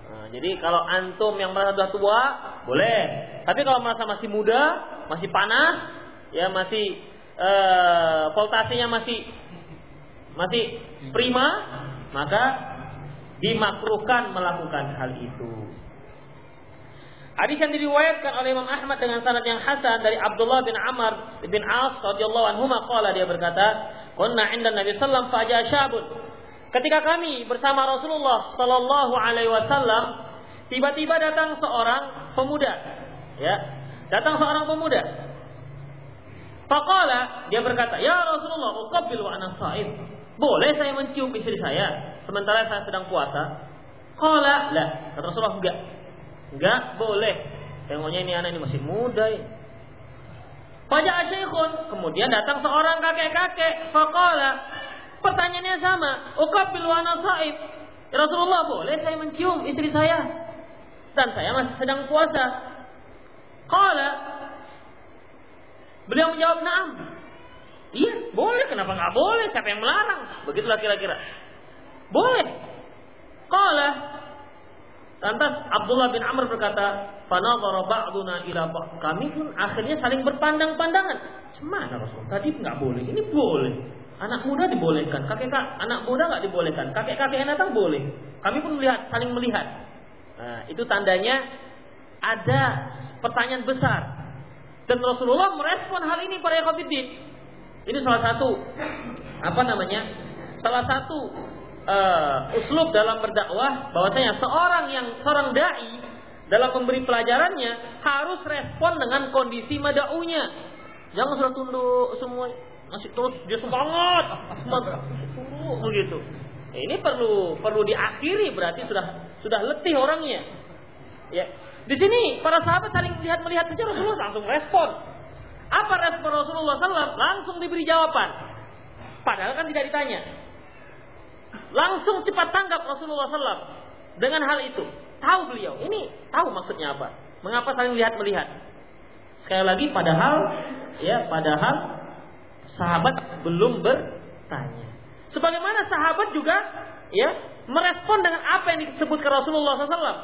Nah, jadi kalau antum yang merasa sudah tua, boleh. Tapi kalau merasa masih muda, masih panas, ya masih uh, voltasenya masih masih prima, maka dimakruhkan melakukan hal itu. Hadis yang diriwayatkan oleh Imam Ahmad dengan sanad yang hasan dari Abdullah bin Amr bin As radhiyallahu anhu qala dia berkata, "Kunna 'inda Nabi sallallahu alaihi wasallam Ketika kami bersama Rasulullah sallallahu alaihi wasallam, tiba-tiba datang seorang pemuda. Ya, datang seorang pemuda. Faqala, dia berkata, "Ya Rasulullah, uqabbil wa ana sha'im." Boleh saya mencium istri saya sementara saya sedang puasa? Qala lah. Kata Rasulullah enggak. Enggak boleh. Tengoknya ini anak ini masih muda ini. Faja'a syaikhun. Kemudian datang seorang kakek-kakek. Faqala. Pertanyaannya sama. Uqabil wa sa'id. Ya Rasulullah boleh saya mencium istri saya? Dan saya masih sedang puasa. Qala. Beliau menjawab, "Na'am." Iya, boleh. Kenapa nggak boleh? Siapa yang melarang? Begitulah kira-kira. Boleh. Qala Lantas Abdullah bin Amr berkata, "Fanadhara ba'duna ila Kami pun akhirnya saling berpandang-pandangan. Cemana Rasul? Tadi nggak boleh, ini boleh. Anak muda dibolehkan, kakek kak, anak muda nggak dibolehkan, kakek kakek yang datang boleh. Kami pun melihat, saling melihat. Nah, itu tandanya ada pertanyaan besar. Dan Rasulullah merespon hal ini pada Yakobiddin. Ini salah satu apa namanya? Salah satu uh, uslub dalam berdakwah bahwasanya seorang yang seorang dai dalam memberi pelajarannya harus respon dengan kondisi madaunya. Jangan sudah tunduk semua masih terus dia semangat, semangat begitu. Ini perlu perlu diakhiri berarti sudah sudah letih orangnya. Ya. Di sini para sahabat saling melihat melihat saja Rasulullah langsung respon. Apa respon Rasulullah SAW? Langsung diberi jawaban. Padahal kan tidak ditanya. Langsung cepat tanggap Rasulullah SAW dengan hal itu. Tahu beliau. Ini tahu maksudnya apa. Mengapa saling lihat melihat? Sekali lagi, padahal ya, padahal sahabat belum bertanya. Sebagaimana sahabat juga ya merespon dengan apa yang disebutkan Rasulullah SAW.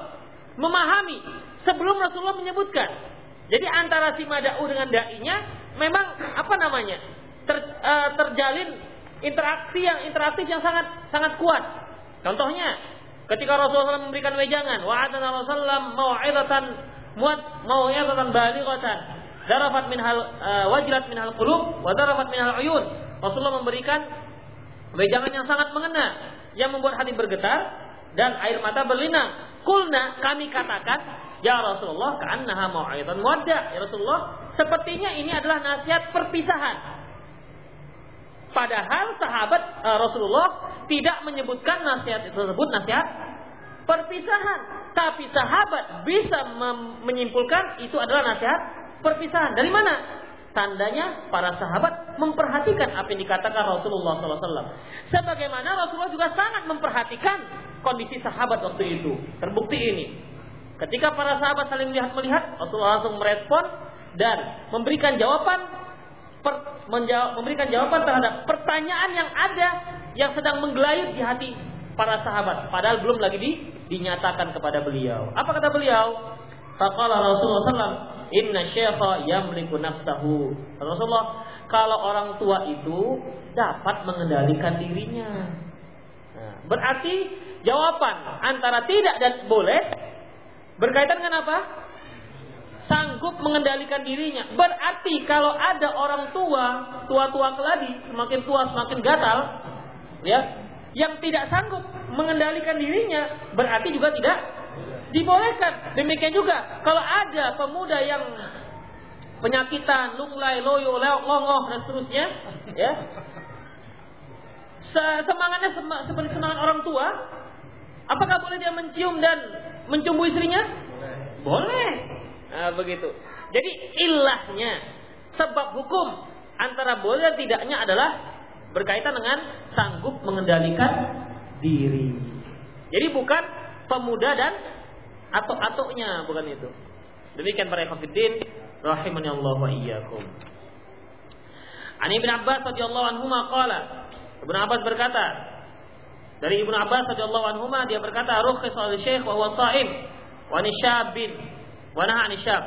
Memahami sebelum Rasulullah menyebutkan. Jadi antara si mada'u dengan da'inya memang apa namanya? Ter, uh, terjalin interaksi yang interaktif yang sangat sangat kuat. Contohnya, ketika Rasulullah SAW memberikan wejangan, wa'adana Rasulullah mau'izatan muat mau'izatan balighatan. Darafat minhal uh, wajilat minhal qulub wa darafat minhal uyun. Rasulullah memberikan wejangan yang sangat mengena yang membuat hati bergetar dan air mata berlinang. Kulna kami katakan Ya Rasulullah, ka'annaha mau'izatan muwadda. Ya Rasulullah, sepertinya ini adalah nasihat perpisahan. Padahal sahabat uh, Rasulullah tidak menyebutkan nasihat tersebut nasihat perpisahan. Tapi sahabat bisa menyimpulkan itu adalah nasihat perpisahan. Dari mana? Tandanya para sahabat memperhatikan apa yang dikatakan Rasulullah SAW. Sebagaimana Rasulullah juga sangat memperhatikan kondisi sahabat waktu itu. Terbukti ini. Ketika para sahabat saling melihat-melihat, Rasulullah langsung merespon dan memberikan jawaban per, menjawab, memberikan jawaban terhadap pertanyaan yang ada yang sedang menggelayut di hati para sahabat padahal belum lagi di, dinyatakan kepada beliau. Apa kata beliau? Faqala Rasulullah SAW, Inna syekha yamliku nafsahu. Rasulullah, kalau orang tua itu dapat mengendalikan dirinya. Nah, berarti jawaban antara tidak dan boleh Berkaitan dengan apa? Sanggup mengendalikan dirinya. Berarti kalau ada orang tua, tua-tua keladi, semakin tua semakin gatal, ya, yang tidak sanggup mengendalikan dirinya, berarti juga tidak dibolehkan. Demikian juga kalau ada pemuda yang penyakitan, lunglai, loyo, longoh dan seterusnya, ya. Semangatnya seperti semangat orang tua, apakah boleh dia mencium dan mencumbu istrinya? Boleh. Nah, begitu. Jadi ilahnya sebab hukum antara boleh dan tidaknya adalah berkaitan dengan sanggup mengendalikan diri. Jadi bukan pemuda dan atuk-atuknya, bukan itu. Demikian para ikhwatiddin rahimani Allah wa iyyakum. Ani Ibnu Abbas radhiyallahu anhu qala Ibnu Abbas berkata dari Ibnu Abbas radhiyallahu anhu dia berkata rukhis al syekh wa huwa shaim wa nisyabin wa naha nisyab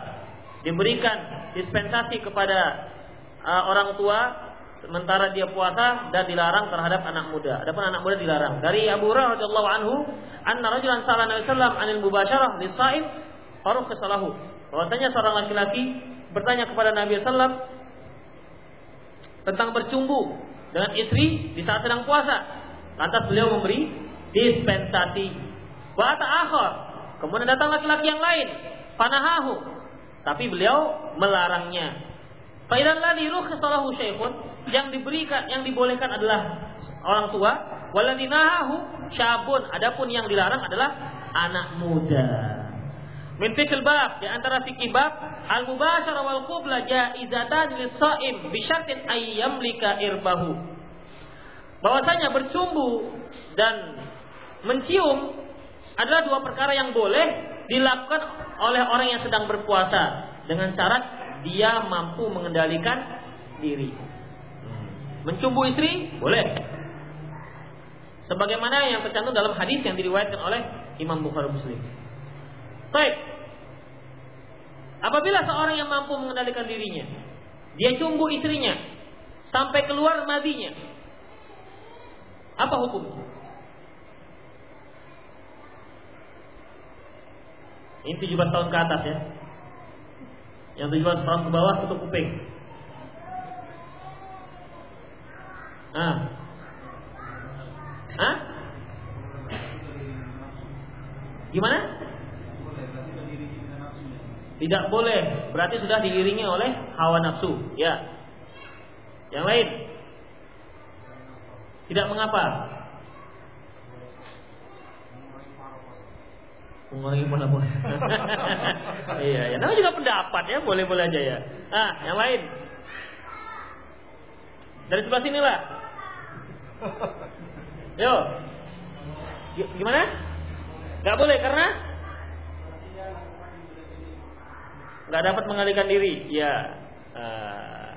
diberikan dispensasi kepada uh, orang tua sementara dia puasa dan dilarang terhadap anak muda. Adapun anak muda dilarang. Dari Abu Hurairah radhiyallahu anhu, anna rajulan sa'ala Nabi sallallahu anil mubasyarah lis-sha'im faruq kesalahu. Bahwasanya seorang laki-laki bertanya kepada Nabi sallallahu tentang bercumbu dengan istri di saat sedang puasa. Lantas beliau memberi dispensasi. Wa akhir. Kemudian datang laki-laki yang lain, fanahahu. Tapi beliau melarangnya. Faidan ladhi rukhsalahu syekhun yang diberikan yang dibolehkan adalah orang tua, waladhi nahahu syabun. Adapun yang dilarang adalah anak muda. Min fikil bab di antara fikih bab al mubasyarah wal qubla jaizatan lis shaim bi syartin ayyam lika irbahu. Bahwasanya bercumbu dan mencium adalah dua perkara yang boleh dilakukan oleh orang yang sedang berpuasa dengan syarat dia mampu mengendalikan diri. Mencumbu istri boleh. Sebagaimana yang tercantum dalam hadis yang diriwayatkan oleh Imam Bukhari Muslim. Baik, Apabila seorang yang mampu mengendalikan dirinya, dia cumbu istrinya sampai keluar madinya. Apa hukum? Ini 17 tahun ke atas ya. Yang 17 tahun ke bawah tutup kuping. Ah. Hah? Gimana? Tidak boleh, berarti sudah diiringi oleh hawa nafsu. Ya. Yang lain? Tidak mengapa. Mengurangi pola iya, ya. Namanya juga pendapat ya, boleh-boleh aja ya. Ah, yang lain? Dari sebelah sini lah. Yo. Gimana? Gak boleh karena nggak dapat mengalihkan diri, ya uh,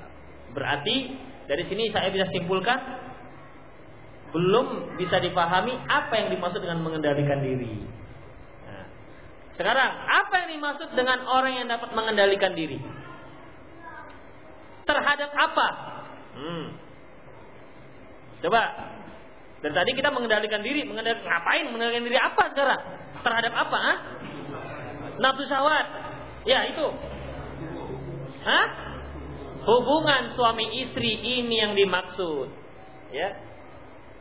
berarti dari sini saya bisa simpulkan belum bisa dipahami apa yang dimaksud dengan mengendalikan diri. Sekarang apa yang dimaksud dengan orang yang dapat mengendalikan diri? Terhadap apa? Hmm. Coba dan tadi kita mengendalikan diri, mengendalikan ngapain? Mengendalikan diri apa sekarang? Terhadap apa? Ha? Nafsu syahwat. Ya itu. Hah? Hubungan suami istri ini yang dimaksud. Ya.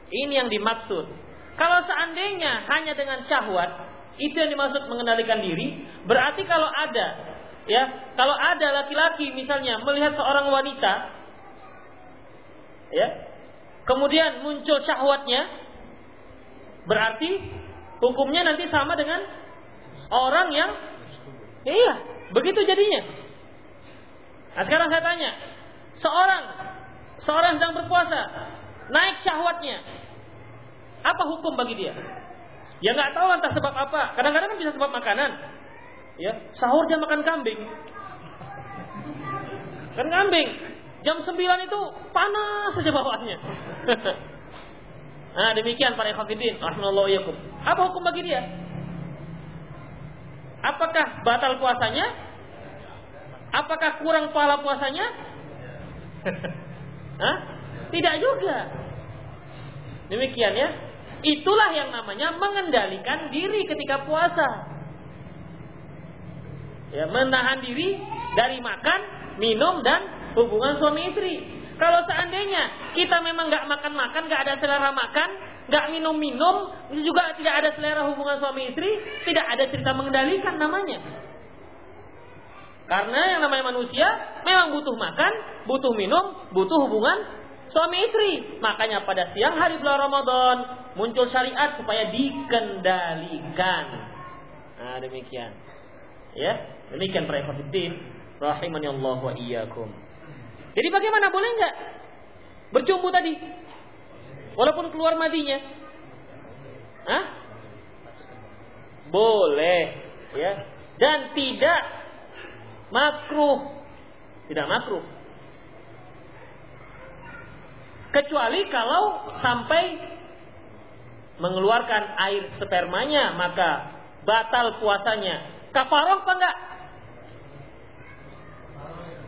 Ini yang dimaksud. Kalau seandainya hanya dengan syahwat, itu yang dimaksud mengendalikan diri, berarti kalau ada ya, kalau ada laki-laki misalnya melihat seorang wanita ya, kemudian muncul syahwatnya, berarti hukumnya nanti sama dengan orang yang iya, Begitu jadinya. Nah sekarang saya tanya, seorang seorang sedang berpuasa, naik syahwatnya, apa hukum bagi dia? Ya nggak tahu entah sebab apa. Kadang-kadang kan bisa sebab makanan. Ya, sahur dia makan kambing. Kan kambing. Jam 9 itu panas saja bawaannya. nah, demikian para ikhwatiddin rahimallahu Apa hukum bagi dia? Apakah batal puasanya? Apakah kurang pahala puasanya? Hah? Tidak juga. Demikian ya. Itulah yang namanya mengendalikan diri ketika puasa. Ya, menahan diri dari makan, minum dan hubungan suami istri. Kalau seandainya kita memang nggak makan-makan, nggak ada selera makan, nggak minum-minum, juga tidak ada selera hubungan suami istri, tidak ada cerita mengendalikan namanya. Karena yang namanya manusia memang butuh makan, butuh minum, butuh hubungan suami istri. Makanya pada siang hari bulan Ramadan muncul syariat supaya dikendalikan. Nah, demikian. Ya, demikian para ikhwatiddin rahimani Allah wa iyyakum. Jadi bagaimana boleh enggak berjumbu tadi? Walaupun keluar madinya. Hah? Boleh, ya. Dan tidak makruh. Tidak makruh. Kecuali kalau sampai mengeluarkan air spermanya maka batal puasanya. Kafaroh apa enggak?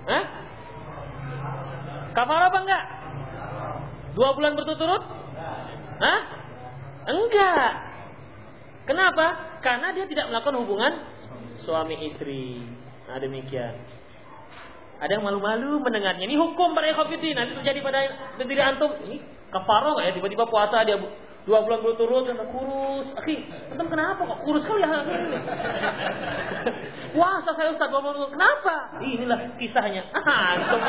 Hah? Kafaroh apa enggak? Dua bulan berturut-turut? Hah? Enggak. Kenapa? Karena dia tidak melakukan hubungan suami istri. Nah demikian. Ada yang malu-malu mendengarnya. Ini hukum para ikhwafidin. Nanti terjadi pada diri antum. Ini kafaroh ya. Tiba-tiba puasa dia dua bulan berturut turut kurus. Akhi, antum kenapa kok kurus kali ya? Puasa saya Ustaz dua bulan Kenapa? Inilah kisahnya. Ah, antum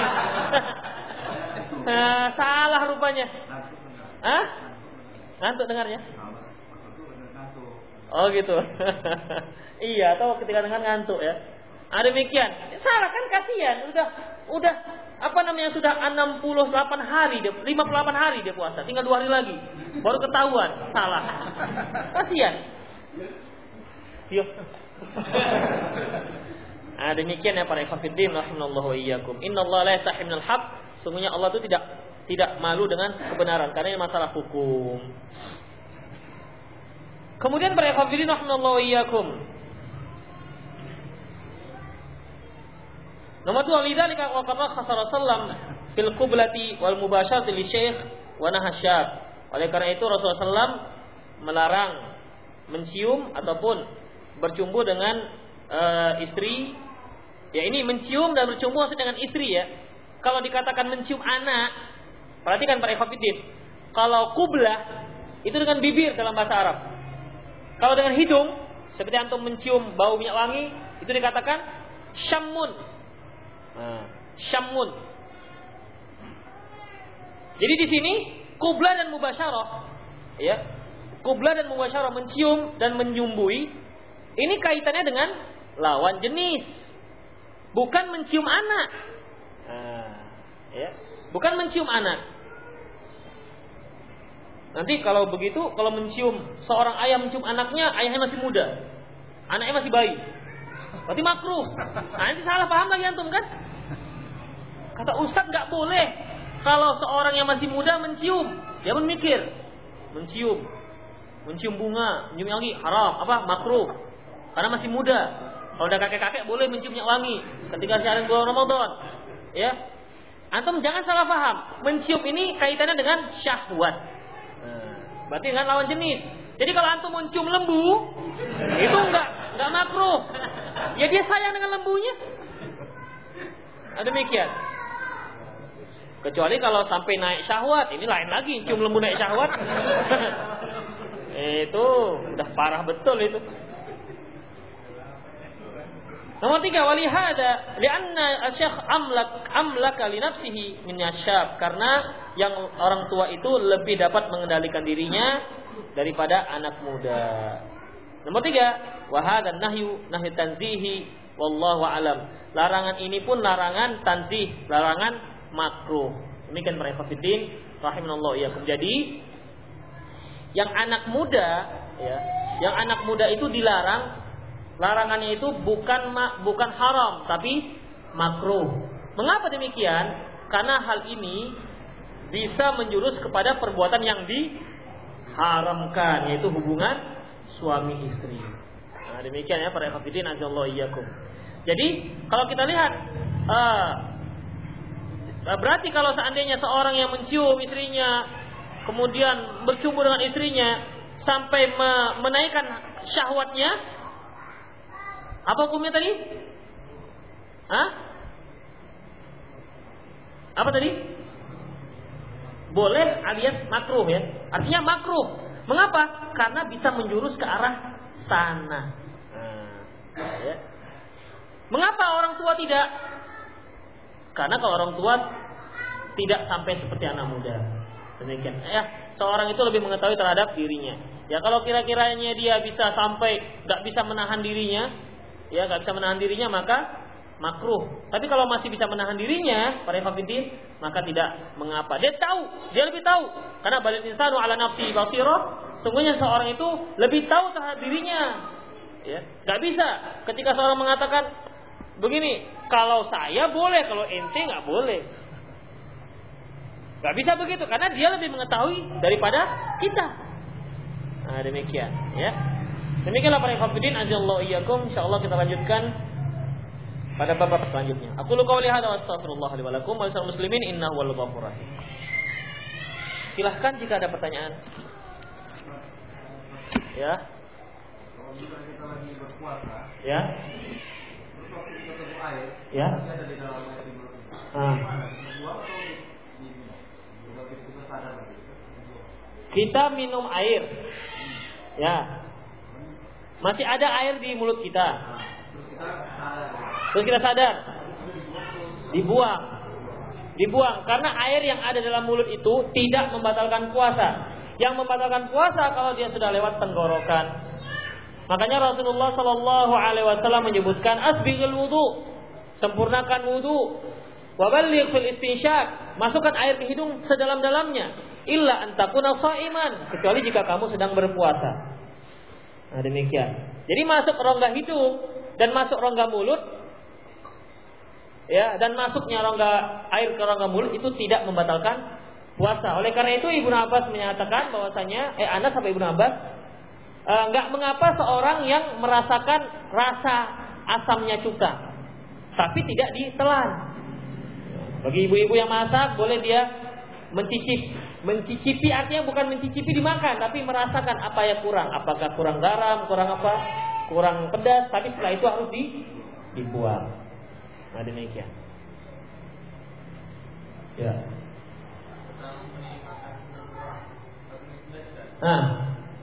nah, salah rupanya. Hah? Ngantuk dengarnya? Oh gitu. iya, atau ketika dengar ngantuk ya. Nah, demikian. Salah kan kasihan. Udah udah apa namanya sudah 68 hari dia 58 hari dia puasa. Tinggal dua hari lagi. Baru ketahuan salah. Kasihan. Yuk. Nah, demikian ya para ikhwatiddin rahimallahu wa iyyakum. Innallaha la yastahi minal haq. Sungguhnya Allah itu tidak tidak malu dengan kebenaran karena ini masalah hukum. Kemudian para ikhwatiddin rahimallahu wa iyyakum. Nomor dua, lidzalika wa kama khasara sallam fil qiblati wal mubasyarati li syekh wa nahasyab. Oleh karena itu Rasulullah SAW melarang mencium ataupun bercumbu dengan uh, istri. Ya ini mencium dan bercumbu maksud dengan istri ya. Kalau dikatakan mencium anak, perhatikan para ikhwatiddin. Kalau kublah itu dengan bibir dalam bahasa Arab. Kalau dengan hidung, seperti antum mencium bau minyak wangi, itu dikatakan syamun Nah, syamun. Jadi di sini kubla dan mubasyarah ya. Kubla dan mubasyarah mencium dan menyumbui ini kaitannya dengan lawan jenis. Bukan mencium anak. Nah, ya. Bukan mencium anak. Nanti kalau begitu, kalau mencium seorang ayah mencium anaknya, ayahnya masih muda, anaknya masih bayi, berarti makruh. Nah, nanti salah paham lagi antum kan? Kata Ustadz nggak boleh kalau seorang yang masih muda mencium. Dia pun mikir, mencium, mencium bunga, mencium wangi haram, apa makruh. Karena masih muda. Kalau udah kakek-kakek boleh mencium minyak wangi ketika siaran bulan Ramadan. Ya. Antum jangan salah paham. Mencium ini kaitannya dengan syahwat. Nah, berarti dengan lawan jenis. Jadi kalau antum mencium lembu, itu enggak enggak makruh. Ya dia sayang dengan lembunya. Nah, demikian. Kecuali kalau sampai naik syahwat, ini lain lagi, cium lembu naik syahwat. itu udah parah betul itu. Nomor tiga, walihada, lianna syekh amlak amlaka li nafsihi min. Karena yang orang tua itu lebih dapat mengendalikan dirinya daripada anak muda. Nomor tiga, wahada nahyu nahyu tanzihi wallahu alam. Larangan ini pun larangan tanzih, larangan makruh. Demikian para ikhwatiddin rahimanallah ya. Jadi yang anak muda ya, yang anak muda itu dilarang larangannya itu bukan bukan haram tapi makruh. Mengapa demikian? Karena hal ini bisa menjurus kepada perbuatan yang diharamkan yaitu hubungan suami istri. Nah, demikian ya para azallahu iyyakum. Jadi kalau kita lihat uh, Nah, berarti kalau seandainya seorang yang mencium istrinya, kemudian bercumbu dengan istrinya sampai menaikkan syahwatnya, apa hukumnya tadi? Hah? Apa tadi? Boleh alias makruh ya. Artinya makruh. Mengapa? Karena bisa menjurus ke arah sana. Nah, ya. Mengapa orang tua tidak karena kalau orang tua tidak sampai seperti anak muda. Demikian. Ya, seorang itu lebih mengetahui terhadap dirinya. Ya kalau kira-kiranya dia bisa sampai nggak bisa menahan dirinya, ya nggak bisa menahan dirinya maka makruh. Tapi kalau masih bisa menahan dirinya, para hafidin, maka tidak mengapa. Dia tahu, dia lebih tahu. Karena balik insanu ala nafsi basirah, sungguhnya seorang itu lebih tahu terhadap dirinya. Ya, nggak bisa ketika seorang mengatakan begini, kalau saya boleh, kalau ente nggak boleh. Gak bisa begitu karena dia lebih mengetahui daripada kita. Nah, demikian ya. Demikianlah para hafidin ajallahu iyyakum insyaallah kita lanjutkan pada bab selanjutnya. Aku lu qauli hadza wa astaghfirullah li wa lakum wa muslimin innahu wal ghafurur rahim. Silahkan jika ada pertanyaan. Ya. Kalau kita lagi berpuasa, Ya. Ya. Ah. Kita minum air. Ya. Masih ada air di mulut kita. Terus kita sadar. Dibuang. Dibuang karena air yang ada dalam mulut itu tidak membatalkan puasa. Yang membatalkan puasa kalau dia sudah lewat tenggorokan. Makanya Rasulullah Shallallahu Alaihi Wasallam menyebutkan asbighul wudu, sempurnakan wudu, wabaligh fil masukkan air ke hidung sedalam-dalamnya, illa antakuna iman, kecuali jika kamu sedang berpuasa. Nah demikian. Jadi masuk rongga hidung dan masuk rongga mulut ya dan masuknya rongga air ke rongga mulut itu tidak membatalkan puasa. Oleh karena itu Ibnu Abbas menyatakan bahwasanya eh Anas sampai Ibnu Abbas nggak mengapa seorang yang merasakan rasa asamnya cuka tapi tidak ditelan. Bagi ibu-ibu yang masak boleh dia mencicip. Mencicipi artinya bukan mencicipi dimakan tapi merasakan apa yang kurang. Apakah kurang garam kurang apa? Kurang pedas tapi setelah itu harus di, dibuang. Nah demikian. Ya. Nah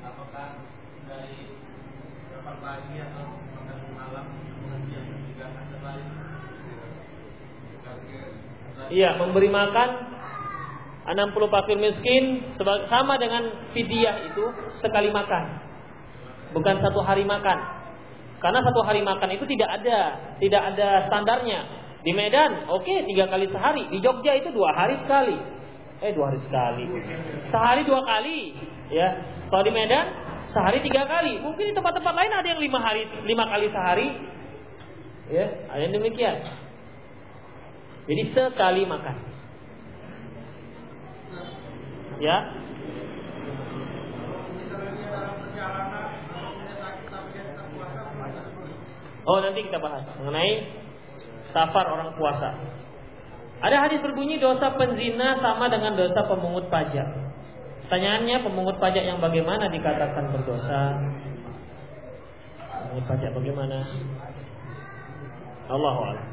Apakah dari kapan pagi atau makan malam kemudian juga ada lain? Iya memberi makan 60 fakir miskin sama dengan fidyah itu sekali makan. Bukan satu hari makan. Karena satu hari makan itu tidak ada tidak ada standarnya. Di Medan oke tiga kali sehari. Di Jogja itu dua hari sekali. Eh dua hari sekali. Sehari dua kali ya. Kalau di Medan sehari tiga kali. Mungkin di tempat-tempat lain ada yang lima hari lima kali sehari. Ya ada yang demikian jadi sekali makan ya Oh nanti kita bahas mengenai safar orang puasa. Ada hadis berbunyi dosa penzina sama dengan dosa pemungut pajak. Pertanyaannya pemungut pajak yang bagaimana dikatakan berdosa? Pemungut pajak bagaimana? Allah Allah.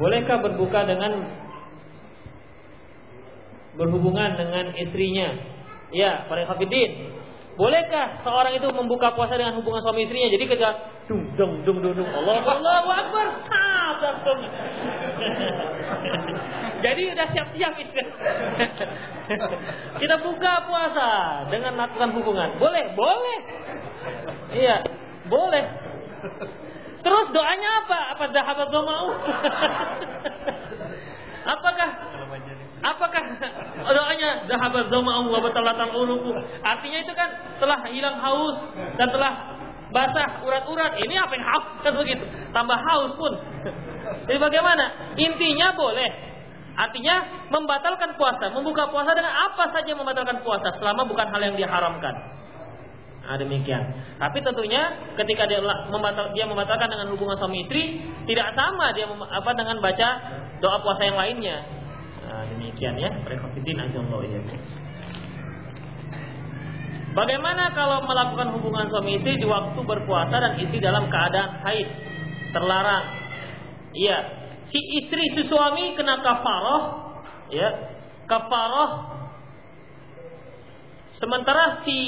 Bolehkah berbuka dengan berhubungan dengan istrinya? Ya, para hafidin. Bolehkah seorang itu membuka puasa dengan hubungan suami istrinya? Jadi ketika dung dung dung dung dung Allah sah, langsung. Jadi udah siap-siap itu. Kita buka puasa dengan melakukan hubungan. Boleh, boleh. Iya, boleh. Terus doanya apa? Apa zahabat mau? Apakah apakah doanya zahabat zama'u wa batalatal uluku? Artinya itu kan telah hilang haus dan telah basah urat-urat. Ini apa yang haus kan begitu. Tambah haus pun. Jadi bagaimana? Intinya boleh. Artinya membatalkan puasa, membuka puasa dengan apa saja membatalkan puasa selama bukan hal yang diharamkan. Nah, demikian. Tapi tentunya ketika dia membatal, dia membatalkan dengan hubungan suami istri tidak sama dia apa dengan baca doa puasa yang lainnya. Nah, demikian ya. Ajallahu Bagaimana kalau melakukan hubungan suami istri di waktu berpuasa dan istri dalam keadaan haid? Terlarang. Iya. Si istri si suami kena kafaroh, ya. Kafaroh Sementara si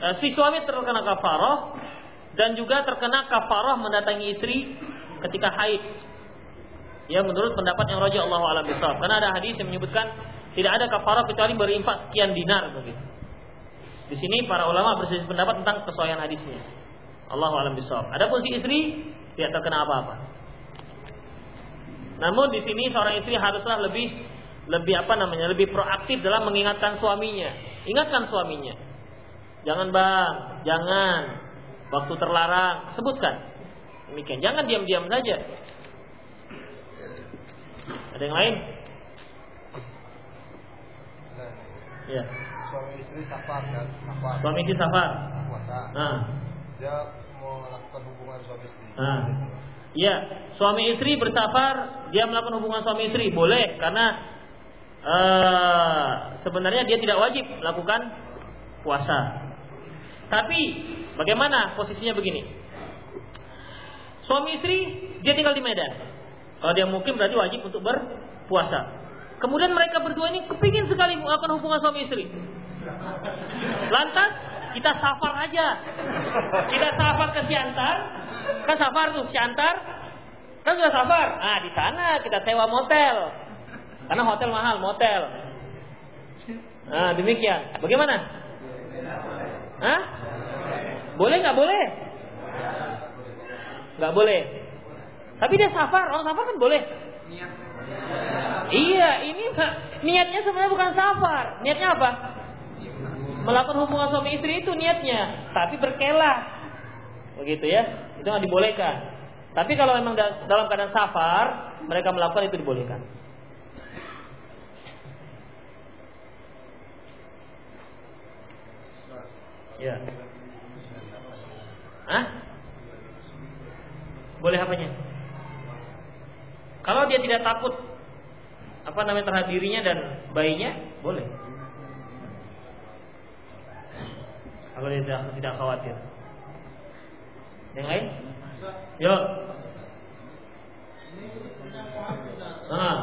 uh, si suami terkena kafaroh dan juga terkena kafaroh mendatangi istri ketika haid. Ya menurut pendapat yang Raja Allah alam bisawab. Karena ada hadis yang menyebutkan tidak ada kafarah kecuali berinfak sekian dinar begitu. Di sini para ulama berselisih pendapat tentang kesohian hadisnya. Allahu alam bisawab. Adapun si istri tidak terkena apa-apa. Namun di sini seorang istri haruslah lebih lebih apa namanya? lebih proaktif dalam mengingatkan suaminya. Ingatkan suaminya. Jangan bang, jangan. Waktu terlarang, sebutkan. Demikian. Jangan diam-diam saja. Ada yang lain? Ya. Suami istri safar kan, safar. Suami istri safar. Puasa. Nah. Dia mau melakukan hubungan suami istri. Nah. Iya, suami istri bersafar, dia melakukan hubungan suami istri boleh karena uh, sebenarnya dia tidak wajib melakukan puasa. Tapi bagaimana posisinya begini? Suami istri dia tinggal di Medan. Kalau dia mungkin berarti wajib untuk berpuasa. Kemudian mereka berdua ini kepingin sekali melakukan hubungan suami istri. Lantas kita safar aja. Kita safar ke Siantar. Kan safar tuh Siantar. Kan sudah safar. Ah di sana kita sewa motel. Karena hotel mahal, motel. Nah demikian. Bagaimana? Hah? Boleh nggak boleh? Nggak boleh. Tapi dia safar, orang safar kan boleh. Iya, ini niatnya sebenarnya bukan safar. Niatnya apa? Melakukan hubungan suami istri itu niatnya, tapi berkelah. Begitu ya. Itu nggak dibolehkan. Tapi kalau memang dalam keadaan safar, mereka melakukan itu dibolehkan. Ya. Hah? Boleh apanya? Kalau dia tidak takut apa namanya terhadap dirinya dan bayinya, boleh. Kalau dia tidak, tidak khawatir. Yang lain? Yuk. Ah.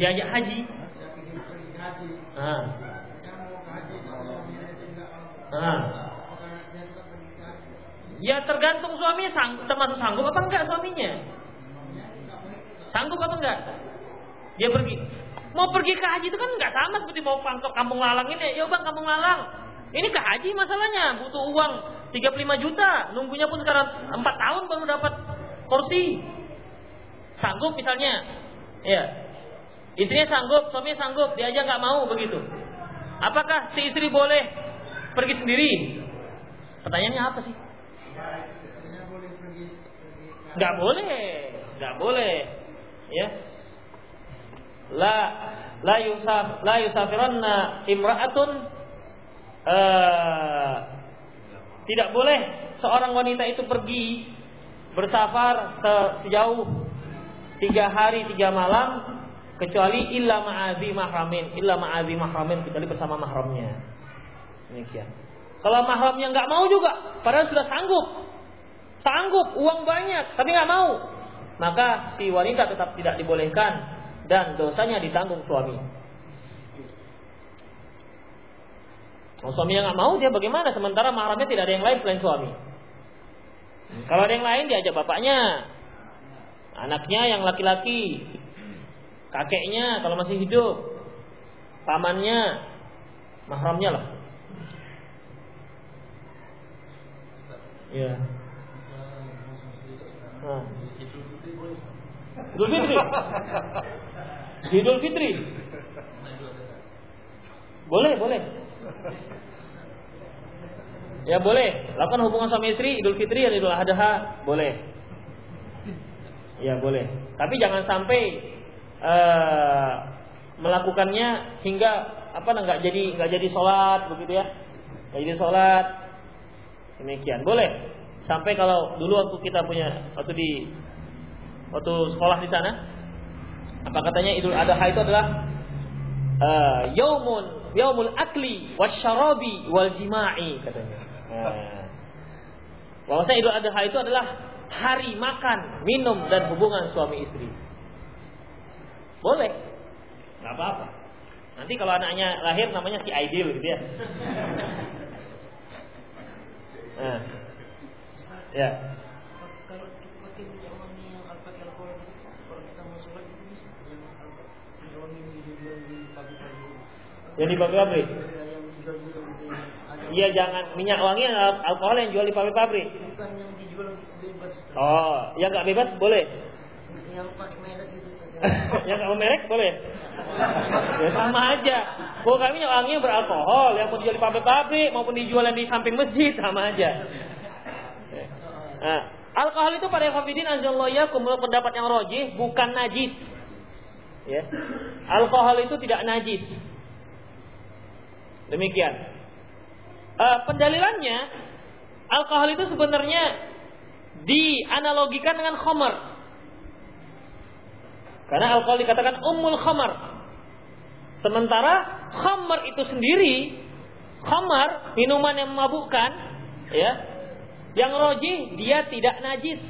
Diajak haji. Ah. Ah. Ya tergantung suaminya sang, termasuk sanggup apa enggak suaminya. Sanggup apa enggak? Dia pergi. Mau pergi ke haji itu kan enggak sama seperti mau pangkok kampung lalang ini. Ya bang kampung lalang. Ini ke haji masalahnya. Butuh uang 35 juta. Nunggunya pun sekarang 4 tahun baru dapat kursi. Sanggup misalnya. Ya. Istrinya sanggup, suaminya sanggup. Dia aja nggak mau begitu. Apakah si istri boleh pergi sendiri? Pertanyaannya apa sih? Nggak boleh, nggak boleh ya la la yusaf la yusafiranna imra'atun uh, tidak boleh seorang wanita itu pergi bersafar se sejauh tiga hari tiga malam kecuali illa ma'azi mahramin illa ma'azi mahramin kecuali bersama mahramnya demikian kalau mahramnya nggak mau juga padahal sudah sanggup sanggup uang banyak tapi nggak mau maka si wanita tetap tidak dibolehkan dan dosanya ditanggung suami. Kalau suaminya nggak mau, dia bagaimana? Sementara mahramnya tidak ada yang lain selain suami. Kalau ada yang lain, diajak bapaknya, anaknya yang laki-laki, kakeknya kalau masih hidup, pamannya, mahramnya lah. Ya. Nah. Idul Fitri. Idul Fitri. Boleh, boleh. Ya boleh. Lakukan hubungan suami istri Idul Fitri dan Idul Adha boleh. Ya boleh. Tapi jangan sampai uh, melakukannya hingga apa nggak jadi nggak jadi sholat begitu ya nggak jadi sholat demikian boleh sampai kalau dulu waktu kita punya waktu di waktu sekolah di sana apa katanya Idul Adha itu adalah uh, yaumun yaumul akli wasyarabi wal jima'i katanya. Nah. Bahwasanya Idul Adha itu adalah hari makan, minum dan hubungan suami istri. Boleh. nggak apa-apa. Nanti kalau anaknya lahir namanya si Aidil gitu ya. Nah. Ya. Yang di pabrik-pabrik. yang di ada Iya jangan minyak wangi al- alkohol yang jual di pabrik-pabrik. bukan yang dijual bebas Oh, yang nggak bebas boleh. yang pakai merek gitu yang nggak merek boleh. Ya sama aja. Pokoknya minyak wangi yang beralkohol, yang mau dijual di pabrik-pabrik maupun dijual di samping masjid sama aja. Nah, alkohol itu pada azallahu yakum menurut pendapat yang rojih bukan najis. Ya. Alkohol itu tidak najis. Demikian. Eh, pendalilannya alkohol itu sebenarnya dianalogikan dengan khamar. Karena alkohol dikatakan umul khamar. Sementara khamar itu sendiri, khamar minuman yang memabukkan, ya, yang roji dia tidak najis.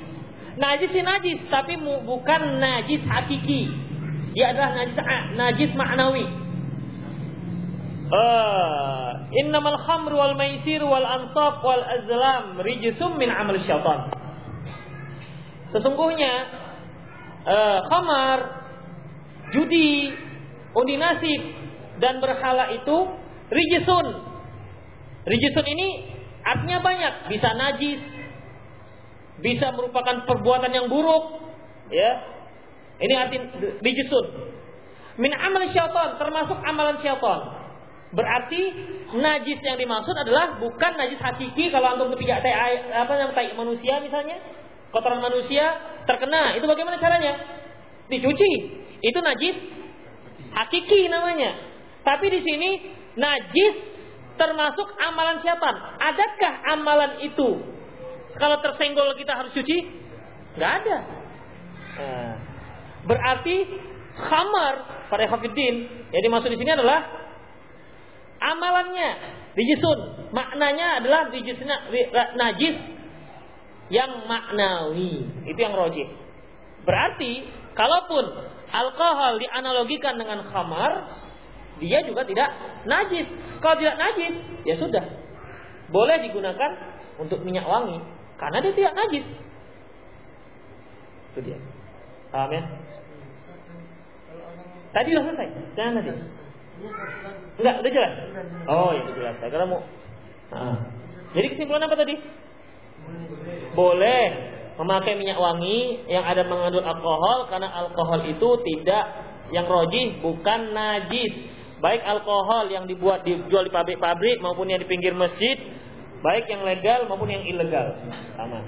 Najis sih najis, tapi bukan najis hakiki. Dia adalah najis najis maknawi. Uh, innamal khamr wal maisir wal ansab wal azlam rijsum min amal syaitan. Sesungguhnya eh, khamar, judi, undi nasib dan berhala itu rijisun. Rijisun ini artinya banyak, bisa najis, bisa merupakan perbuatan yang buruk, ya. Ini arti rijisun. Min amal syaitan, termasuk amalan syaitan. Berarti najis yang dimaksud adalah bukan najis hakiki kalau antum ketiga tai apa yang tai manusia misalnya, kotoran manusia terkena, itu bagaimana caranya? Dicuci. Itu najis hakiki namanya. Tapi di sini najis termasuk amalan syaitan. Adakah amalan itu kalau tersenggol kita harus cuci? Nggak ada. Nah, berarti khamar pada hafidin yang dimaksud di sini adalah amalannya rijisun. Maknanya adalah rijisna, najis yang maknawi. Itu yang rojih. Berarti kalaupun alkohol dianalogikan dengan khamar, dia juga tidak najis. Kalau tidak najis, ya sudah. Boleh digunakan untuk minyak wangi karena dia tidak najis. Itu dia. Paham ya? Tadi sudah selesai. Jangan tadi. Enggak, udah jelas. Oh, ya udah jelas. Saya kira mau. Ah. Jadi kesimpulan apa tadi? Boleh memakai minyak wangi yang ada mengandung alkohol karena alkohol itu tidak yang rojih bukan najis. Baik alkohol yang dibuat dijual di pabrik-pabrik maupun yang di pinggir masjid, baik yang legal maupun yang ilegal. Sama.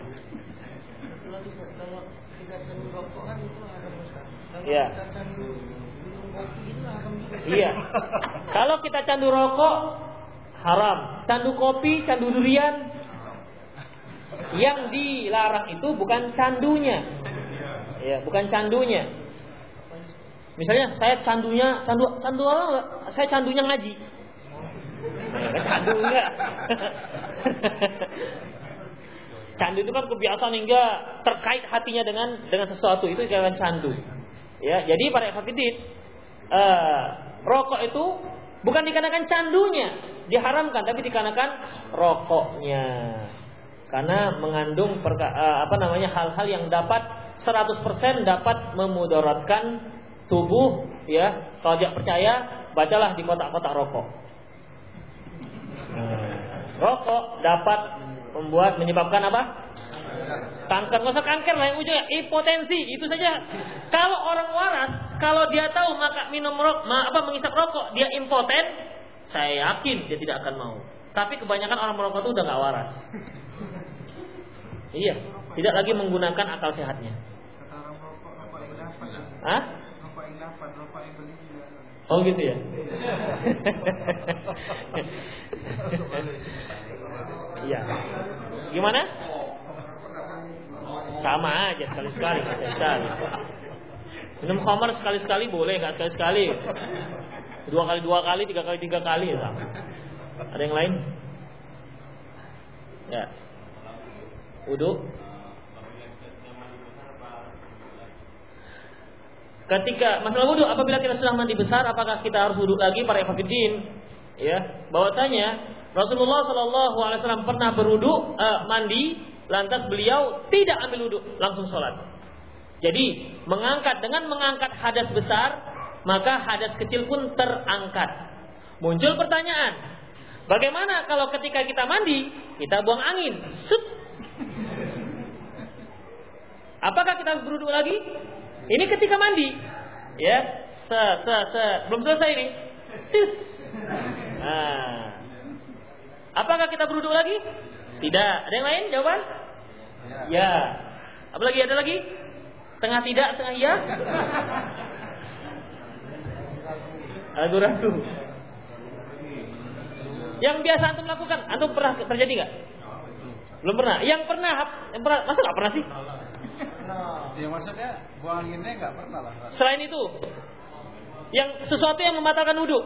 Juga. Iya. Kalau kita candu rokok haram, candu kopi, candu durian yang dilarang itu bukan candunya. Ya, bukan candunya. Misalnya saya candunya candu candu apa? Saya candunya ngaji. Candu enggak? candu itu kan kebiasaan hingga terkait hatinya dengan dengan sesuatu itu dikatakan candu. Ya, jadi para hafidin eh, rokok itu bukan dikarenakan candunya diharamkan tapi dikarenakan rokoknya karena mengandung perka, eh, apa namanya hal-hal yang dapat 100% dapat memudaratkan tubuh ya. Kalau tidak percaya bacalah di kotak-kotak rokok. Rokok dapat membuat menyebabkan apa? Kanker. Nggak usah kanker lah yang ujungnya impotensi itu saja. Kalau orang waras kalau dia tahu maka minum rokok apa mengisap rokok dia impoten saya yakin dia tidak akan mau. Tapi kebanyakan orang merokok itu udah nggak waras iya tidak lagi menggunakan akal sehatnya. Hah? Oh gitu ya. Iya. Gimana? Sama aja sekali-sekali. Minum khamar sekali-sekali boleh, nggak sekali-sekali. Dua kali dua kali, tiga kali tiga kali ya. Ada yang lain? Ya. Uduk. Ketika masalah wudhu, apabila kita sudah mandi besar, apakah kita harus wudhu lagi para ikhwatiddin? Ya, bahwasanya Rasulullah Shallallahu Alaihi Wasallam pernah berwudhu, eh, mandi, lantas beliau tidak ambil wudhu, langsung sholat. Jadi mengangkat dengan mengangkat hadas besar, maka hadas kecil pun terangkat. Muncul pertanyaan, bagaimana kalau ketika kita mandi, kita buang angin? Sup. Apakah kita harus lagi? Ini ketika mandi. Ya, se se se belum selesai ini. Sis. Nah. Apakah kita beruduk lagi? Tidak. Ada yang lain jawaban? Ya. Apa lagi? Ada lagi? Setengah tidak, setengah iya? Ragu-ragu. Yang biasa antum lakukan, antum pernah terjadi nggak? Belum pernah. Yang pernah, yang pernah, masa nggak pernah sih? Ya maksudnya buang anginnya nggak pernah lah. Selain itu, yang sesuatu yang membatalkan wudhu.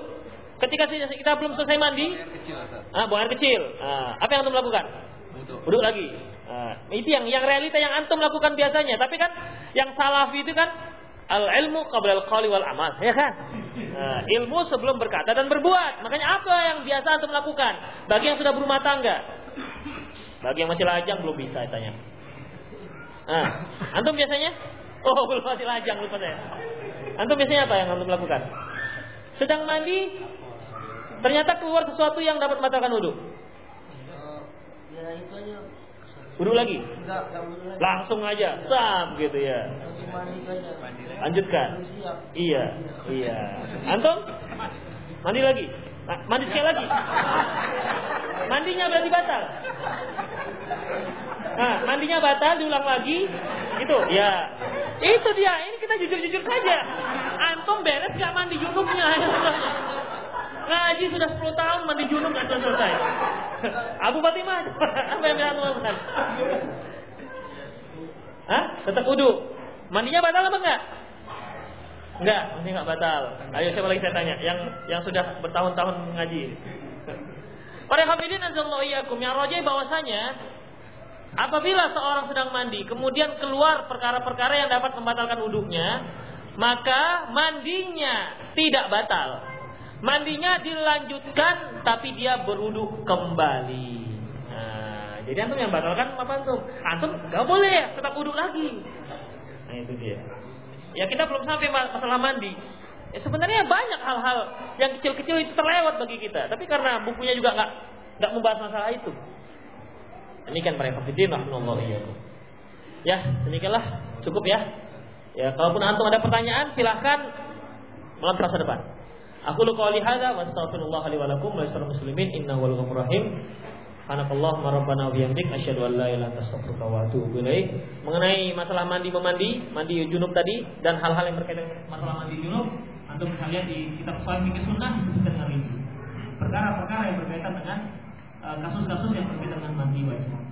Ketika kita belum selesai mandi, Air kecil ah, buang air kecil. Ah, apa yang antum lakukan? Wudhu. Wudhu lagi. Ah, itu yang yang realita yang antum lakukan biasanya. Tapi kan yang salafi itu kan al ilmu qabla al qali wal amal, ya kan? Nah, ilmu sebelum berkata dan berbuat. Makanya apa yang biasa antum lakukan? Bagi yang sudah berumah tangga, bagi yang masih lajang belum bisa tanya. Ah, antum biasanya? Oh, belum masih lajang lupa saya. Antum biasanya apa yang antum lakukan? Sedang mandi, ternyata keluar sesuatu yang dapat membatalkan wudhu. Ya itu aja. Wudhu lagi. Enggak, enggak boleh lagi. Langsung aja, sam gitu ya. Lanjutkan. Iya, iya. Antum? Mandi lagi. Mandi sekali lagi. Mandinya berarti batal. Nah, mandinya batal diulang lagi. Itu, ya. Itu dia. Ini kita jujur-jujur saja. Antum beres gak mandi junubnya? Ngaji sudah 10 tahun mandi junub nggak selesai. Abu Fatimah, apa yang bilang lakukan? Hah? Tetap wudhu. Mandinya batal apa enggak? Enggak, mandi enggak batal. Ayo siapa lagi saya tanya? Yang yang sudah bertahun-tahun ngaji. Para hafidin azallahu iyyakum yang rojai bahwasanya apabila seorang sedang mandi kemudian keluar perkara-perkara yang dapat membatalkan wudhunya, maka mandinya tidak batal. Mandinya dilanjutkan tapi dia berwudhu kembali. Nah, jadi antum yang batalkan apa antum? Antum nggak boleh tetap wudhu lagi. Nah itu dia. Ya kita belum sampai ma- masalah mandi. Ya sebenarnya banyak hal-hal yang kecil-kecil itu terlewat bagi kita. Tapi karena bukunya juga nggak nggak membahas masalah itu. Demikian para hafidin rahimahullah iyyakum. Ya, demikianlah cukup ya. Ya, kalaupun antum ada pertanyaan silahkan malam Selasa depan. Aku lu qouli hadza wa astaghfirullah li wa lakum wa lisal muslimin. Subhanakallahumma rabbana wa bihamdik asyhadu an la ilaha illa astaghfiruka wa atubu ilaik. Mengenai masalah mandi memandi, mandi junub tadi dan hal-hal yang berkaitan dengan masalah mandi junub, antum bisa lihat di kitab Sahih Fikih Sunnah disebutkan dengan rinci. Perkara-perkara yang berkaitan dengan eh, kasus-kasus yang berkaitan dengan mandi wajib.